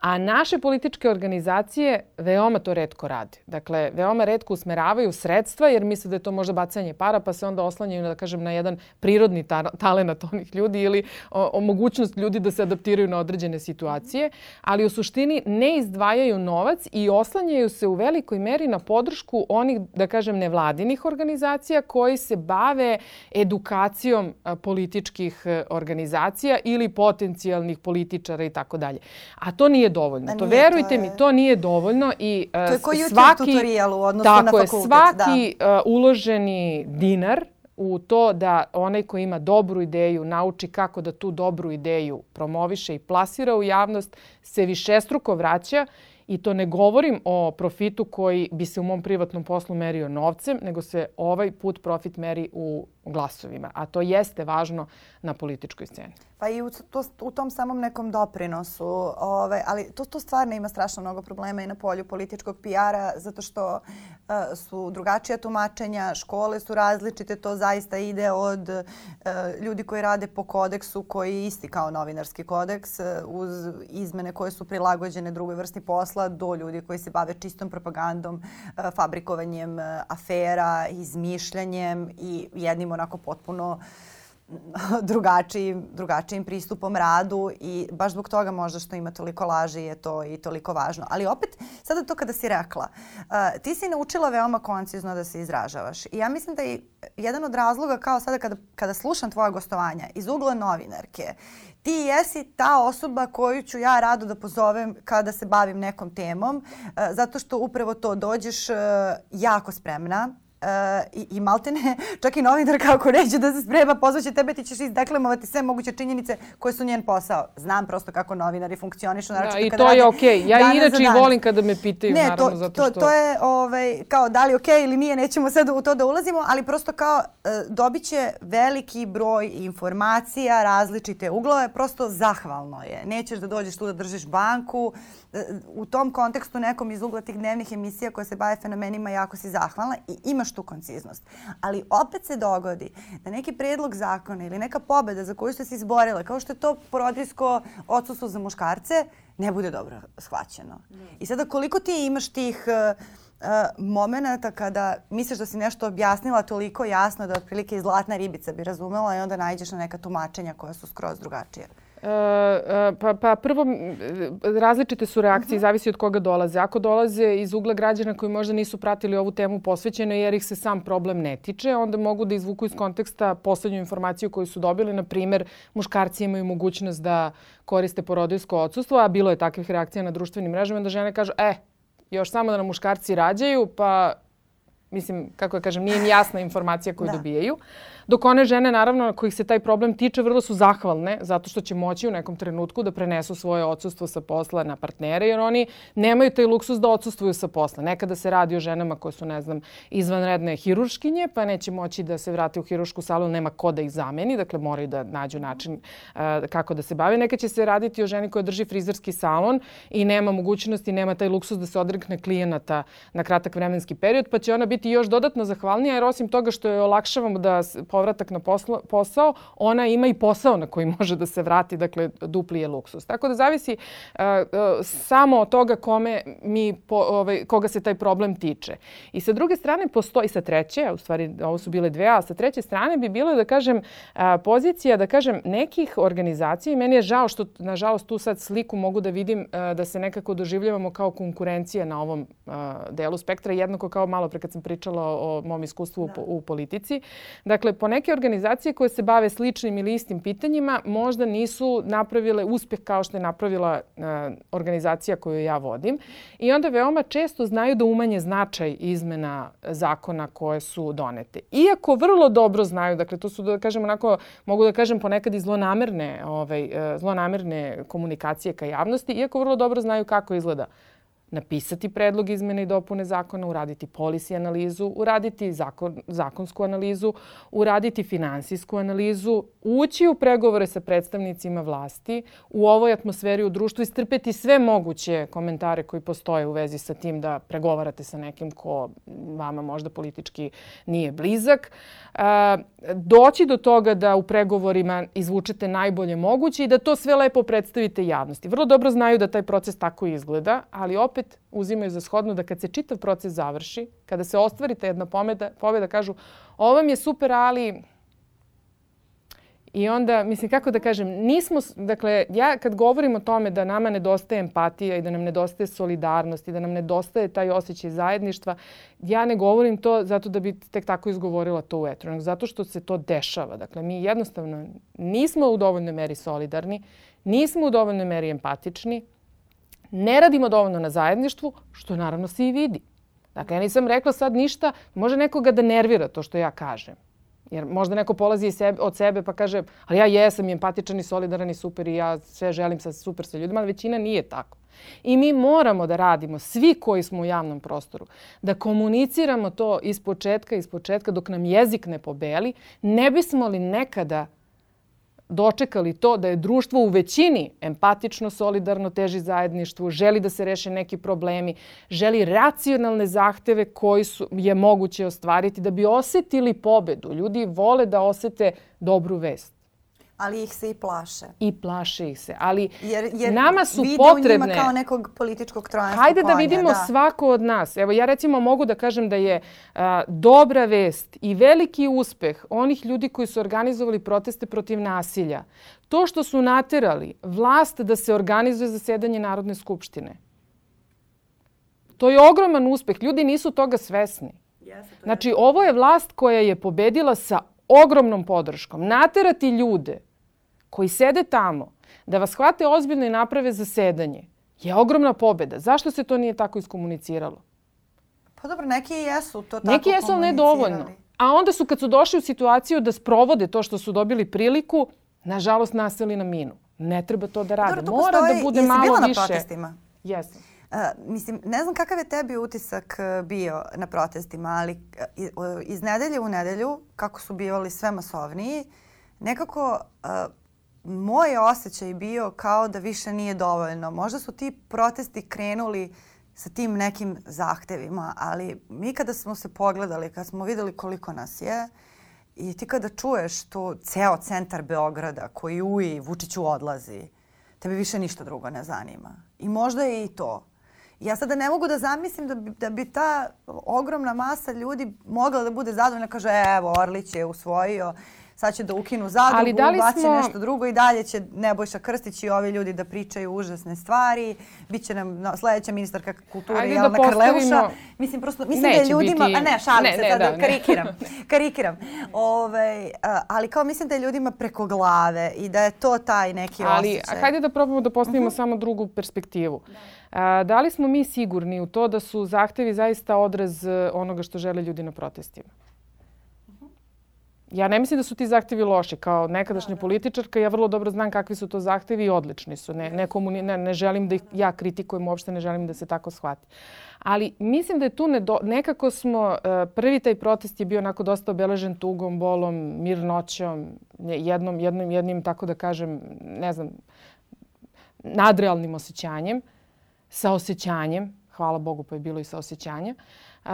Speaker 2: A naše političke organizacije veoma to redko rade. Dakle, veoma redko usmeravaju sredstva jer misle da je to možda bacanje para pa se onda oslanjaju da kažem, na jedan prirodni ta talenat onih ljudi ili o, o mogućnost ljudi da se adaptiraju na određene situacije. Ali u suštini ne izdvajaju novac i oslanjaju se u velikoj meri na podršku onih, da kažem, nevladinih organizacija koji se bave edukacijom političkih e, organizacija ili potencijalnih političara i tako dalje. A to nije nije dovoljno. To verujte to je... mi, to nije dovoljno i
Speaker 1: uh, to je koji svaki tutorial u odnosu
Speaker 2: tako
Speaker 1: na fakultet.
Speaker 2: Je, svaki da. uh, uloženi dinar u to da onaj ko ima dobru ideju nauči kako da tu dobru ideju promoviše i plasira u javnost se višestruko vraća I to ne govorim o profitu koji bi se u mom privatnom poslu merio novcem, nego se ovaj put profit meri u glasovima. A to jeste važno na političkoj sceni.
Speaker 1: Pa i u, to, u tom samom nekom doprinosu. Ove, ali to, to stvarno ima strašno mnogo problema i na polju političkog PR-a zato što uh, su drugačija tumačenja, škole su različite, to zaista ide od uh, ljudi koji rade po kodeksu koji je isti kao novinarski kodeks uh, uz izmene koje su prilagođene drugoj vrsti posla do ljudi koji se bave čistom propagandom, uh, fabrikovanjem uh, afera, izmišljanjem i jednim onako potpuno uh, drugačijim, drugačijim pristupom radu i baš zbog toga možda što ima toliko laži je to i toliko važno. Ali opet, sada to kada si rekla, uh, ti si naučila veoma koncizno da se izražavaš. I ja mislim da je jedan od razloga kao sada kada, kada slušam tvoja gostovanja iz ugla novinarke, ti jesi ta osoba koju ću ja rado da pozovem kada se bavim nekom temom, uh, zato što upravo to dođeš uh, jako spremna, Uh, i, i maltene, čak i novinar kako neće da se sprema, pozvaće tebe, ti ćeš izdeklamovati sve moguće činjenice koje su njen posao. Znam prosto kako novinari funkcionišu.
Speaker 2: Da, i to je okej. Okay. Ja inače i volim kada me pitaju, ne, naravno,
Speaker 1: to,
Speaker 2: zato što...
Speaker 1: To, to je ovaj, kao da li okej okay ili nije, nećemo sad u to da ulazimo, ali prosto kao uh, dobit će veliki broj informacija, različite uglove, prosto zahvalno je. Nećeš da dođeš tu da držiš banku, u tom kontekstu nekom iz ugla tih dnevnih emisija koje se bave fenomenima jako si zahvalna i imaš tu konciznost. Ali opet se dogodi da neki predlog zakona ili neka pobeda za koju ste se izborila, kao što je to porodijsko odsustvo za muškarce, ne bude dobro shvaćeno. I sada koliko ti imaš tih uh, momenta kada misliš da si nešto objasnila toliko jasno da otprilike i zlatna ribica bi razumela i onda nađeš na neka tumačenja koja su skroz drugačije.
Speaker 2: E, e, pa, pa prvo, različite su reakcije, uh mhm. -huh. zavisi od koga dolaze. Ako dolaze iz ugla građana koji možda nisu pratili ovu temu posvećeno jer ih se sam problem ne tiče, onda mogu da izvuku iz konteksta poslednju informaciju koju su dobili. Na primer, muškarci imaju mogućnost da koriste porodijsko odsustvo, a bilo je takvih reakcija na društvenim mrežama, da žene kažu, e, još samo da nam muškarci rađaju, pa mislim, kako ja kažem, nije im jasna informacija koju da. dobijaju. Uh, Dok one žene, naravno, kojih se taj problem tiče, vrlo su zahvalne zato što će moći u nekom trenutku da prenesu svoje odsustvo sa posla na partnere, jer oni nemaju taj luksus da odsustvuju sa posla. Nekada se radi o ženama koje su, ne znam, izvanredne hiruškinje, pa neće moći da se vrate u hirušku salu, nema ko da ih zameni, dakle moraju da nađu način uh, kako da se bave. Neka će se raditi o ženi koja drži frizerski salon i nema mogućnosti, nema taj luksus da se odrekne klijenata na kratak vremenski period, pa će ona biti još dodatno zahvalnija, jer osim toga što je olakšavamo da povratak na posla, posao, ona ima i posao na koji može da se vrati, dakle dupli je luksus. Tako da zavisi uh, uh, samo od toga kome mi, po, ovaj, koga se taj problem tiče. I sa druge strane postoji, sa treće, a u stvari ovo su bile dve, a sa treće strane bi bilo da kažem uh, pozicija, da kažem nekih organizacija i meni je žao što nažalost tu sad sliku mogu da vidim uh, da se nekako doživljavamo kao konkurencija na ovom uh, delu spektra, jednako kao malo pre kad sam pričala o mom iskustvu da. u, u politici. Dakle, po neke organizacije koje se bave sličnim ili istim pitanjima možda nisu napravile uspeh kao što je napravila uh, organizacija koju ja vodim. I onda veoma često znaju da umanje značaj izmena zakona koje su donete. Iako vrlo dobro znaju, dakle to su da kažem onako, mogu da kažem ponekad i zlonamerne, ovaj, uh, zlonamerne komunikacije ka javnosti, iako vrlo dobro znaju kako izgleda napisati predlog izmene i dopune zakona, uraditi polisi analizu, uraditi zakon, zakonsku analizu, uraditi finansijsku analizu, ući u pregovore sa predstavnicima vlasti, u ovoj atmosferi u društvu istrpeti sve moguće komentare koji postoje u vezi sa tim da pregovarate sa nekim ko vama možda politički nije blizak. Doći do toga da u pregovorima izvučete najbolje moguće i da to sve lepo predstavite javnosti. Vrlo dobro znaju da taj proces tako izgleda, ali opet opet uzimaju za shodno da kad se čitav proces završi, kada se ostvari ta jedna pobeda, pobeda kažu ovo mi je super, ali I onda, mislim, kako da kažem, nismo, dakle, ja kad govorim o tome da nama nedostaje empatija i da nam nedostaje solidarnost i da nam nedostaje taj osjećaj zajedništva, ja ne govorim to zato da bi tek tako izgovorila to u etru, nego zato što se to dešava. Dakle, mi jednostavno nismo u dovoljnoj meri solidarni, nismo u dovoljnoj meri empatični, ne radimo dovoljno na zajedništvu, što naravno se i vidi. Dakle, ja nisam rekla sad ništa, može nekoga da nervira to što ja kažem. Jer možda neko polazi sebe, od sebe pa kaže, ali ja jesam i empatičan i solidaran i super i ja sve želim sa super sa ljudima, ali većina nije tako. I mi moramo da radimo, svi koji smo u javnom prostoru, da komuniciramo to iz početka, iz početka, dok nam jezik ne pobeli, ne bismo li nekada dočekali to da je društvo u većini empatično, solidarno, teži zajedništvu, želi da se reše neki problemi, želi racionalne zahteve koji su, je moguće ostvariti da bi osetili pobedu. Ljudi vole da osete dobru vest
Speaker 1: ali ih se i plaše.
Speaker 2: I plaše ih se. Ali jer, jer nama su potrebne... Jer vide u njima
Speaker 1: kao nekog političkog trojanskog
Speaker 2: Hajde da vidimo da. svako od nas. Evo ja recimo mogu da kažem da je a, dobra vest i veliki uspeh onih ljudi koji su organizovali proteste protiv nasilja. To što su naterali vlast da se organizuje zasedanje Narodne skupštine. To je ogroman uspeh. Ljudi nisu toga svesni. Znači, ovo je vlast koja je pobedila sa ogromnom podrškom. Naterati ljude koji sede tamo da vas hvate ozbiljno i naprave zasedanje je ogromna pobeda. Zašto se to nije tako iskomuniciralo?
Speaker 1: Pa dobro, neki jesu to tako
Speaker 2: Neki jesu, ali ne dovoljno. A onda su kad su došli u situaciju da sprovode to što su dobili priliku, nažalost naseli na minu. Ne treba to da rade.
Speaker 1: Dobro, Mora
Speaker 2: da bude malo
Speaker 1: bila
Speaker 2: više.
Speaker 1: na protestima?
Speaker 2: Jesam.
Speaker 1: Uh, mislim, ne znam kakav je tebi utisak e, bio na protestima, ali uh, iz nedelje u nedelju, kako su bivali sve masovniji, nekako uh, moj osjećaj bio kao da više nije dovoljno. Možda su ti protesti krenuli sa tim nekim zahtevima, ali mi kada smo se pogledali, kada smo videli koliko nas je i ti kada čuješ to ceo centar Beograda koji uji Vučiću odlazi, tebi više ništa drugo ne zanima. I možda je i to. Ja sada ne mogu da zamislim da bi, da bi ta ogromna masa ljudi mogla da bude zadovoljna. Kaže, evo, Orlić je usvojio sad će da ukinu zadrugu, Ali da li baće smo... nešto drugo i dalje će Nebojša Krstić i ovi ljudi da pričaju užasne stvari. Biće nam no, sledeća ministarka kulture Ajde Jelena da Krleuša. Mislim, prosto, mislim Neće da je ljudima... Biti... A ne, šalim ne, se, ne, sad da, karikiram. karikiram. Ove, ovaj, ali kao mislim da je ljudima preko glave i da je to taj neki
Speaker 2: ali,
Speaker 1: osjećaj.
Speaker 2: Ali, hajde da probamo da postavimo uh -huh. samo drugu perspektivu. Da. A, da li smo mi sigurni u to da su zahtevi zaista odraz e, onoga što žele ljudi na protestima? Ja ne mislim da su ti zahtevi loši. Kao nekadašnja da, da. političarka ja vrlo dobro znam kakvi su to zahtevi i odlični su. Ne, ne, komuni, ne, ne želim da ih ja kritikujem, uopšte ne želim da se tako shvati. Ali mislim da je tu nedo, nekako smo, uh, prvi taj protest je bio onako dosta obeležen tugom, bolom, mirnoćom, jednom, jednom, jednim, tako da kažem, ne znam, nadrealnim osjećanjem, sa osjećanjem, hvala Bogu pa je bilo i sa osjećanjem, uh,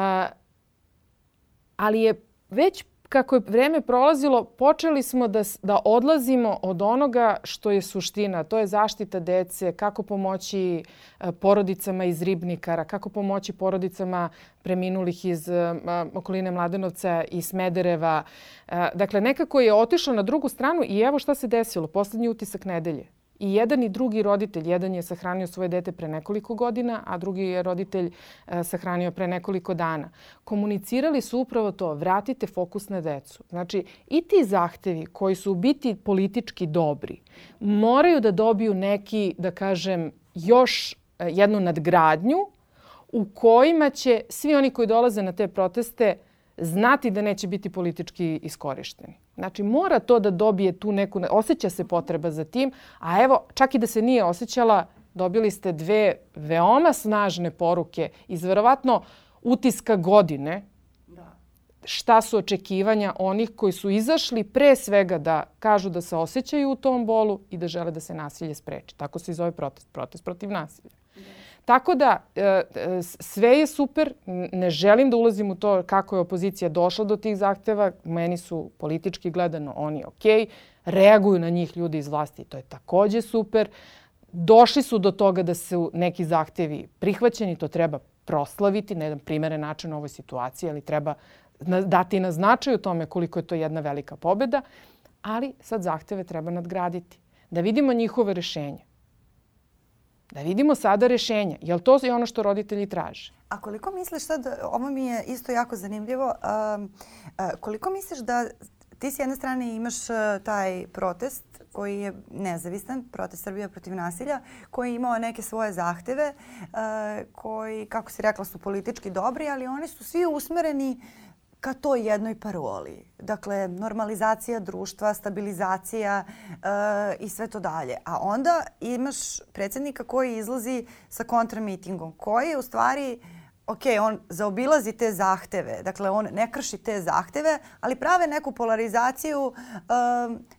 Speaker 2: ali je već kako je vreme prolazilo, počeli smo da, da odlazimo od onoga što je suština. To je zaštita dece, kako pomoći e, porodicama iz Ribnikara, kako pomoći porodicama preminulih iz uh, okoline Mladenovca i Smedereva. Uh, dakle, nekako je otišlo na drugu stranu i evo šta se desilo. Poslednji utisak nedelje. I jedan i drugi roditelj, jedan je sahranio svoje dete pre nekoliko godina, a drugi je roditelj e, sahranio pre nekoliko dana. Komunicirali su upravo to, vratite fokus na decu. Znači, i ti zahtevi koji su biti politički dobri, moraju da dobiju neki, da kažem, još e, jednu nadgradnju u kojima će svi oni koji dolaze na te proteste znati da neće biti politički iskorišteni. Znači mora to da dobije tu neku, osjeća se potreba za tim, a evo čak i da se nije osjećala, dobili ste dve veoma snažne poruke iz verovatno utiska godine da. šta su očekivanja onih koji su izašli pre svega da kažu da se osjećaju u tom bolu i da žele da se nasilje spreči. Tako se i zove protest, protest protiv nasilja. Tako da e, e, sve je super, ne želim da ulazim u to kako je opozicija došla do tih zahteva, meni su politički gledano oni ok, reaguju na njih ljudi iz vlasti, to je takođe super. Došli su do toga da su neki zahtevi prihvaćeni, to treba proslaviti na jedan primeren način u ovoj situaciji, ali treba dati na značaju tome koliko je to jedna velika pobeda, ali sad zahteve treba nadgraditi. Da vidimo njihove rešenja. Da vidimo sada rešenja. Jel to je ono što roditelji traže?
Speaker 1: A koliko misliš sad, ovo mi je isto jako zanimljivo, um, uh, koliko misliš da ti s jedne strane imaš uh, taj protest koji je nezavistan, protest Srbija protiv nasilja, koji je imao neke svoje zahteve, uh, koji, kako si rekla, su politički dobri, ali oni su svi usmereni ka toj jednoj paroli. Dakle, normalizacija društva, stabilizacija e, i sve to dalje. A onda imaš predsednika koji izlazi sa kontramitingom, koji u stvari ok, on zaobilazi te zahteve, dakle on ne krši te zahteve, ali prave neku polarizaciju, uh,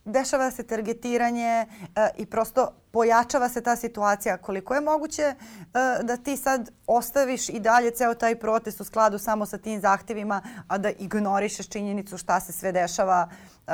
Speaker 1: dešava se targetiranje uh, i prosto pojačava se ta situacija. Koliko je moguće uh, da ti sad ostaviš i dalje ceo taj protest u skladu samo sa tim zahtevima, a da ignorišeš činjenicu šta se sve dešava, uh,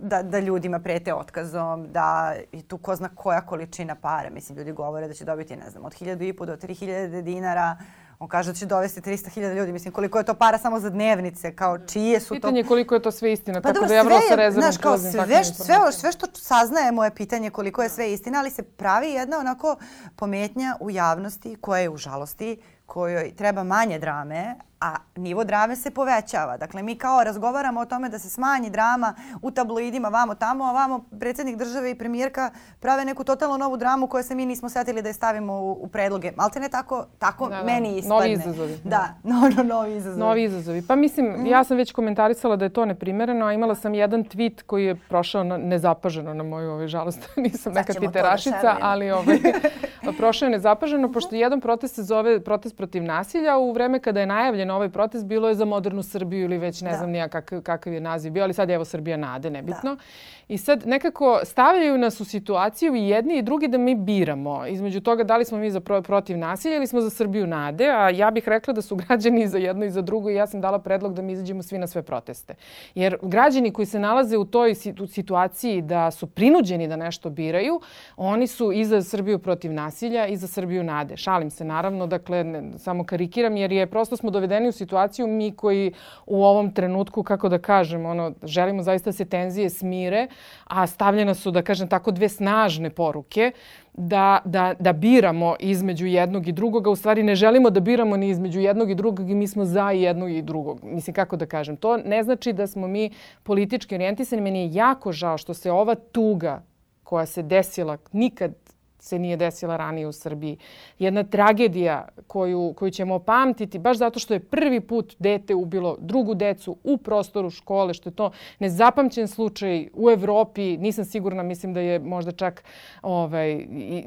Speaker 1: da, da ljudima prete otkazom, da i tu ko zna koja količina para. Mislim, ljudi govore da će dobiti, ne znam, od 1500 do 3000 dinara, On kaže da će dovesti 300.000 ljudi. Mislim, koliko je to para samo za dnevnice, kao čije su
Speaker 2: pitanje to... Pitanje
Speaker 1: koliko
Speaker 2: je to sve istina, pa tako da ja vrlo sa rezervom znaš, kao
Speaker 1: sve, sve, sve što saznajemo je pitanje koliko je sve istina, ali se pravi jedna onako pometnja u javnosti koja je u žalosti, kojoj treba manje drame, a nivo drame se povećava. Dakle, mi kao razgovaramo o tome da se smanji drama u tabloidima vamo tamo, a vamo predsednik države i premijerka prave neku totalno novu dramu koju se mi nismo setili da je stavimo u, u predloge. Malte ne tako, tako da, da. meni ispadne.
Speaker 2: Novi izazovi.
Speaker 1: Da, no, no, novi izazovi.
Speaker 2: Novi izazovi. Pa mislim, mm. ja sam već komentarisala da je to neprimereno, a imala sam jedan tweet koji je prošao na, nezapaženo na moju ovaj, žalost. Nisam neka piterašica, da ali ovaj, prošao je nezapaženo, pošto jedan protest se zove protest protiv nasilja u vreme kada je najavljen ovaj protest bilo je za modernu Srbiju ili već ne da. znam nija kakav, kakav je naziv bio, ali sad je evo Srbija nade, nebitno. Da. I sad nekako stavljaju nas u situaciju i jedni i drugi da mi biramo između toga da li smo mi za pro, protiv nasilja ili smo za Srbiju nade, a ja bih rekla da su građani za jedno i za drugo i ja sam dala predlog da mi izađemo svi na sve proteste. Jer građani koji se nalaze u toj situaciji da su prinuđeni da nešto biraju, oni su i za Srbiju protiv nasilja i za Srbiju nade. Šalim se naravno, dakle ne, samo karikiram jer je prosto smo dovedeni u situaciju mi koji u ovom trenutku, kako da kažem, ono, želimo zaista da se tenzije smire, a stavljena su, da kažem tako, dve snažne poruke da, da, da biramo između jednog i drugog, a u stvari ne želimo da biramo ni između jednog i drugog i mi smo za jednog i drugog. Mislim, kako da kažem, to ne znači da smo mi politički orijentisani. Meni je jako žao što se ova tuga koja se desila nikad se nije desila ranije u Srbiji. Jedna tragedija koju, koju ćemo pamtiti baš zato što je prvi put dete ubilo drugu decu u prostoru škole, što je to nezapamćen slučaj u Evropi. Nisam sigurna, mislim da je možda čak ovaj, i,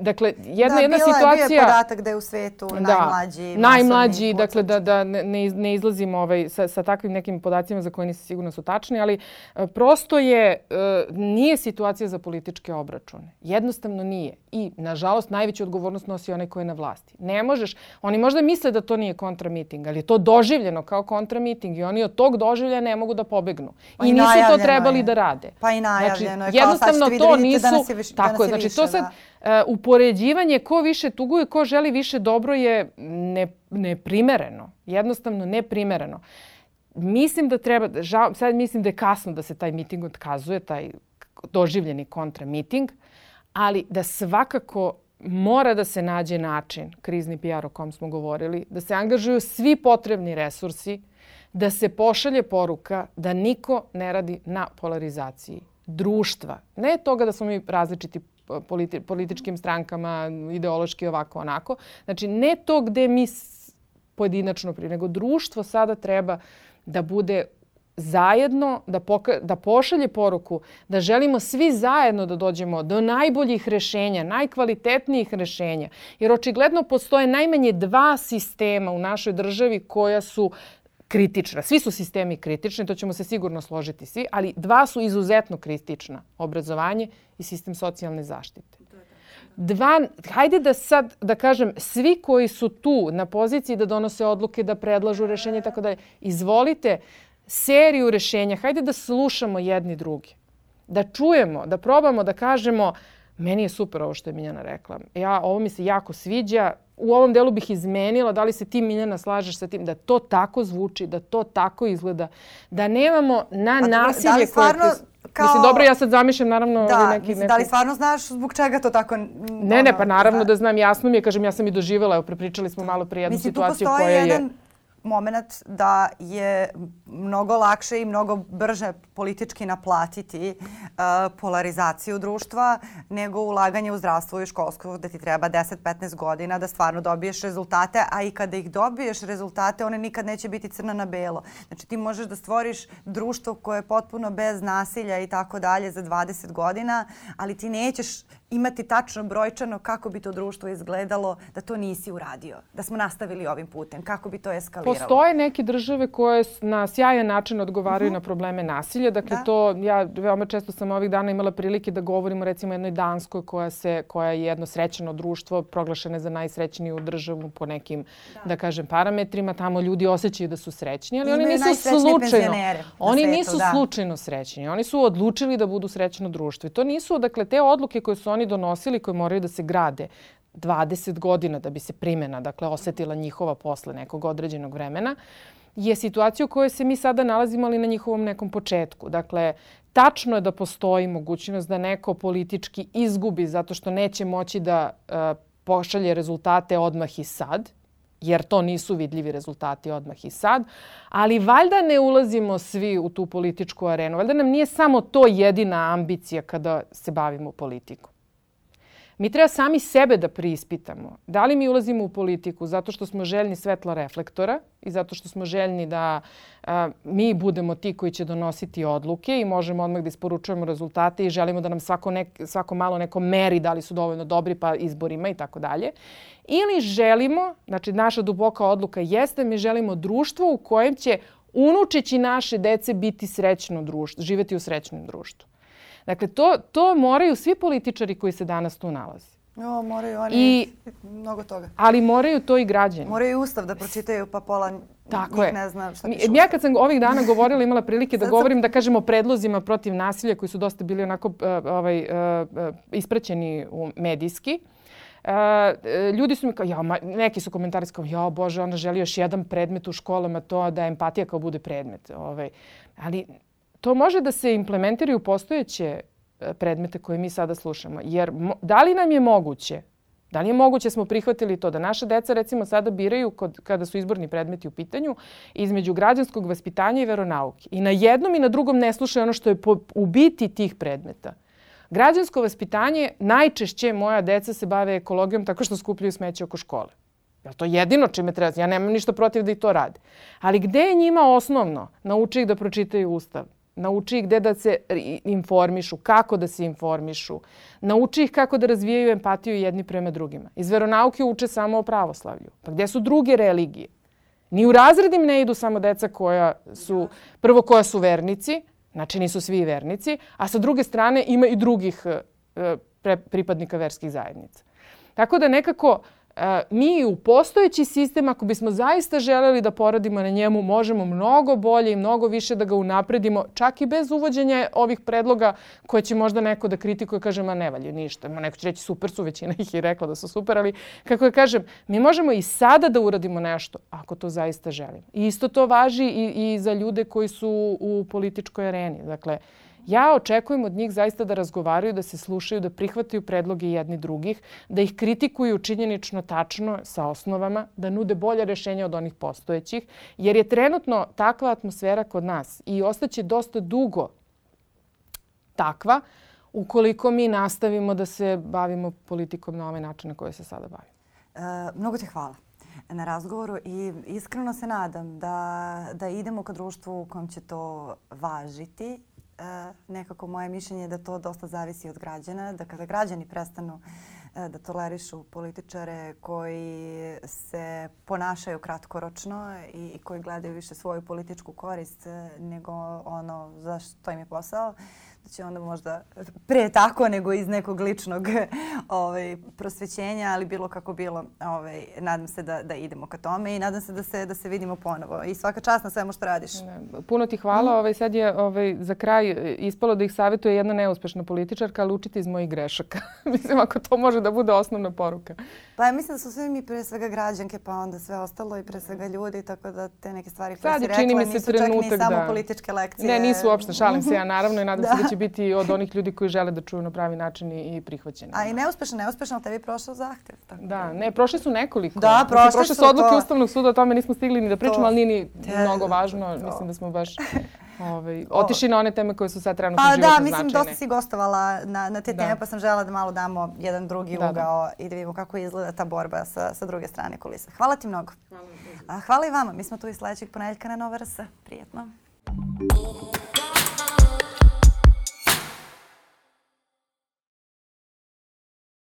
Speaker 2: dakle, jedna, da, jedna situacija... Da, bio
Speaker 1: je podatak da je u svetu da, najmlađi
Speaker 2: Najmlađi, dakle da, da ne, ne izlazimo ovaj, sa, sa takvim nekim podacima za koje nisam sigurna su tačni, ali e, prosto je, e, nije situacija za političke obračune. Jednostavno nije nije. I, nažalost, najveću odgovornost nosi onaj ko je na vlasti. Ne možeš, oni možda misle da to nije kontramiting, ali je to doživljeno kao kontramiting i oni od tog doživlja ne mogu da pobegnu. Pa I, I nisu to trebali
Speaker 1: je.
Speaker 2: da rade.
Speaker 1: Pa i najavljeno
Speaker 2: znači, je. Jednostavno kao, to nisu... Da nas je viš, tako da je, znači više, to sad... Da. Uh, upoređivanje ko više tuguje, ko želi više dobro je ne, neprimereno. Jednostavno neprimereno. Mislim da treba, žao, sad mislim da je kasno da se taj miting otkazuje, taj doživljeni kontramiting. Uh, ali da svakako mora da se nađe način, krizni PR o kom smo govorili, da se angažuju svi potrebni resursi, da se pošalje poruka da niko ne radi na polarizaciji društva. Ne toga da smo mi različiti politi političkim strankama, ideološki ovako onako. Znači, ne to gde mi pojedinačno pri, nego društvo sada treba da bude zajedno, da, poka da pošalje poruku da želimo svi zajedno da dođemo do najboljih rešenja, najkvalitetnijih rešenja. Jer očigledno postoje najmanje dva sistema u našoj državi koja su kritična. Svi su sistemi kritični, to ćemo se sigurno složiti svi, ali dva su izuzetno kritična. Obrazovanje i sistem socijalne zaštite. Dva, hajde da sad, da kažem, svi koji su tu na poziciji da donose odluke, da predlažu rešenje i tako dalje, izvolite seriju rešenja, hajde da slušamo jedni drugi. Da čujemo, da probamo da kažemo meni je super ovo što je Miljana rekla. Ja, ovo mi se jako sviđa, u ovom delu bih izmenila, da li se ti Miljana slažeš sa tim, da to tako zvuči, da to tako izgleda, da nemamo na pa, nasilje da stvarno, koje... Kao... Mislim, dobro, ja sad zamišljam naravno
Speaker 1: da,
Speaker 2: neki, neki...
Speaker 1: Da li stvarno znaš zbog čega to tako...
Speaker 2: Ne, ne, pa naravno da, da znam, jasno mi je, kažem, ja sam i doživjela, evo, prepričali smo malo prije jednu Mislim, situaciju koja je...
Speaker 1: Jedan moment da je mnogo lakše i mnogo brže politički naplatiti uh, polarizaciju društva nego ulaganje u zdravstvo i školstvo da ti treba 10-15 godina da stvarno dobiješ rezultate, a i kada ih dobiješ rezultate, one nikad neće biti crno na belo. Znači ti možeš da stvoriš društvo koje je potpuno bez nasilja i tako dalje za 20 godina, ali ti nećeš imati tačno brojčano kako bi to društvo izgledalo da to nisi uradio, da smo nastavili ovim putem, kako bi to eskaliralo.
Speaker 2: Postoje neke države koje na sjajan način odgovaraju uh mhm. -huh. na probleme nasilja. Dakle, da. to ja veoma često sam ovih dana imala prilike da govorimo recimo jednoj Danskoj koja, se, koja je jedno srećeno društvo, proglašene za najsrećniju državu po nekim, da, da kažem, parametrima. Tamo ljudi osjećaju da su srećni, ali oni nisu slučajno. Oni svetu, nisu da. slučajno srećni. Oni su odlučili da budu srećno društvo. I to nisu, dakle, te odluke koje su oni donosili, koje moraju da se grade 20 godina da bi se primjena, dakle, osetila njihova posle nekog određenog vremena, je situacija u kojoj se mi sada nalazimo, ali na njihovom nekom početku. Dakle, tačno je da postoji mogućnost da neko politički izgubi zato što neće moći da uh, pošalje rezultate odmah i sad, jer to nisu vidljivi rezultati odmah i sad. Ali valjda ne ulazimo svi u tu političku arenu. Valjda nam nije samo to jedina ambicija kada se bavimo politikom. Mi treba sami sebe da priispitamo. Da li mi ulazimo u politiku zato što smo željni svetla reflektora i zato što smo željni da a, mi budemo ti koji će donositi odluke i možemo odmah da isporučujemo rezultate i želimo da nam svako, nek, svako malo neko meri da li su dovoljno dobri pa izborima i tako dalje. Ili želimo, znači naša duboka odluka jeste mi želimo društvo u kojem će unučeći naše dece biti srećno društvo, živeti u srećnom društvu. Dakle, to, to moraju svi političari koji se danas tu nalaze.
Speaker 1: O, moraju oni I, mnogo toga.
Speaker 2: Ali moraju to i građani.
Speaker 1: Moraju ustav da pročitaju pa pola Tako je. ne zna šta
Speaker 2: piše Ja kad sam ovih dana govorila, imala prilike da govorim, da kažemo, predlozima protiv nasilja koji su dosta bili onako uh, ovaj, uh, uh, ispraćeni u medijski. Uh, ljudi su mi kao, ja, ma, neki su komentari kao, ja, Bože, ona želi još jedan predmet u školama, to da empatija kao bude predmet. Ovaj. Ali to može da se implementira u postojeće e, predmete koje mi sada slušamo. Jer da li nam je moguće, da li je moguće smo prihvatili to da naša deca recimo sada biraju kod, kada su izborni predmeti u pitanju između građanskog vaspitanja i veronauke. I na jednom i na drugom ne slušaju ono što je po, u biti tih predmeta. Građansko vaspitanje najčešće moja deca se bave ekologijom tako što skupljaju smeće oko škole. Je to jedino čime treba? Ja nemam ništa protiv da i to rade. Ali gde je njima osnovno? Nauči ih da pročitaju ustav Nauči ih gde da se informišu, kako da se informišu. Nauči ih kako da razvijaju empatiju jedni prema drugima. Iz veronauke uče samo o pravoslavlju. Pa gde su druge religije? Ni u razredim ne idu samo deca koja su, prvo koja su vernici, znači nisu svi vernici, a sa druge strane ima i drugih e, pripadnika verskih zajednica. Tako da nekako mi u postojeći sistem, ako bismo zaista želeli da poradimo na njemu, možemo mnogo bolje i mnogo više da ga unapredimo, čak i bez uvođenja ovih predloga koje će možda neko da kritikuje, kaže, ma ne valje ništa. Ma neko će reći super su, većina ih je rekla da su super, ali kako ja kažem, mi možemo i sada da uradimo nešto, ako to zaista želimo. I isto to važi i, i za ljude koji su u političkoj areni. Dakle, Ja očekujem od njih zaista da razgovaraju, da se slušaju, da prihvataju predloge jedni drugih, da ih kritikuju činjenično tačno sa osnovama, da nude bolje rešenja od onih postojećih, jer je trenutno takva atmosfera kod nas i ostaće dosta dugo takva ukoliko mi nastavimo da se bavimo politikom na ovaj način na koji se sada bavimo.
Speaker 1: E, mnogo ti hvala na razgovoru i iskreno se nadam da, da idemo ka društvu u kojem će to važiti. E, nekako moje mišljenje je da to dosta zavisi od građana, da kada građani prestanu e, da tolerišu političare koji se ponašaju kratkoročno i, koji gledaju više svoju političku korist e, nego ono za što im je posao, da će onda možda pre tako nego iz nekog ličnog ovaj, prosvećenja, ali bilo kako bilo, ovaj, nadam se da, da idemo ka tome i nadam se da se, da se vidimo ponovo. I svaka čast na svemu što radiš. Ne,
Speaker 2: puno ti hvala. Mm. Ovaj, sad je ovaj, za kraj ispalo da ih savjetuje jedna neuspešna političarka, ali učite iz mojih grešaka. mislim, ako to može da bude osnovna poruka.
Speaker 1: Pa ja mislim da su svi mi pre svega građanke, pa onda sve ostalo i pre svega ljudi, tako da te neke stvari koje si rekla nisu čak ni samo da. političke lekcije.
Speaker 2: Ne, nisu uopšte, šalim se ja naravno i nadam da. se da će biti od onih ljudi koji žele da čuju na pravi način i prihvaćeni.
Speaker 1: A i neuspešno, neuspešno, ali tebi prošao zahtev.
Speaker 2: Tako. Da, ne, prošli su nekoliko.
Speaker 1: Da, prošli,
Speaker 2: prošli su odluke to... Ustavnog suda, o tome nismo stigli ni da pričamo, ali nije ni mnogo važno. To. Mislim da smo baš ovaj, otišli na one teme koje su sad trenutno pa, životno
Speaker 1: da, mislim, dosta si gostovala na, na te da. teme, pa sam žela da malo damo jedan drugi da, ugao da. i da vidimo kako izgleda ta borba sa, sa druge strane kulisa. Hvala ti mnogo. Hvala, hvala i vama. Mi smo tu i sledećeg ponedjeljka na Nova RS. Prijetno.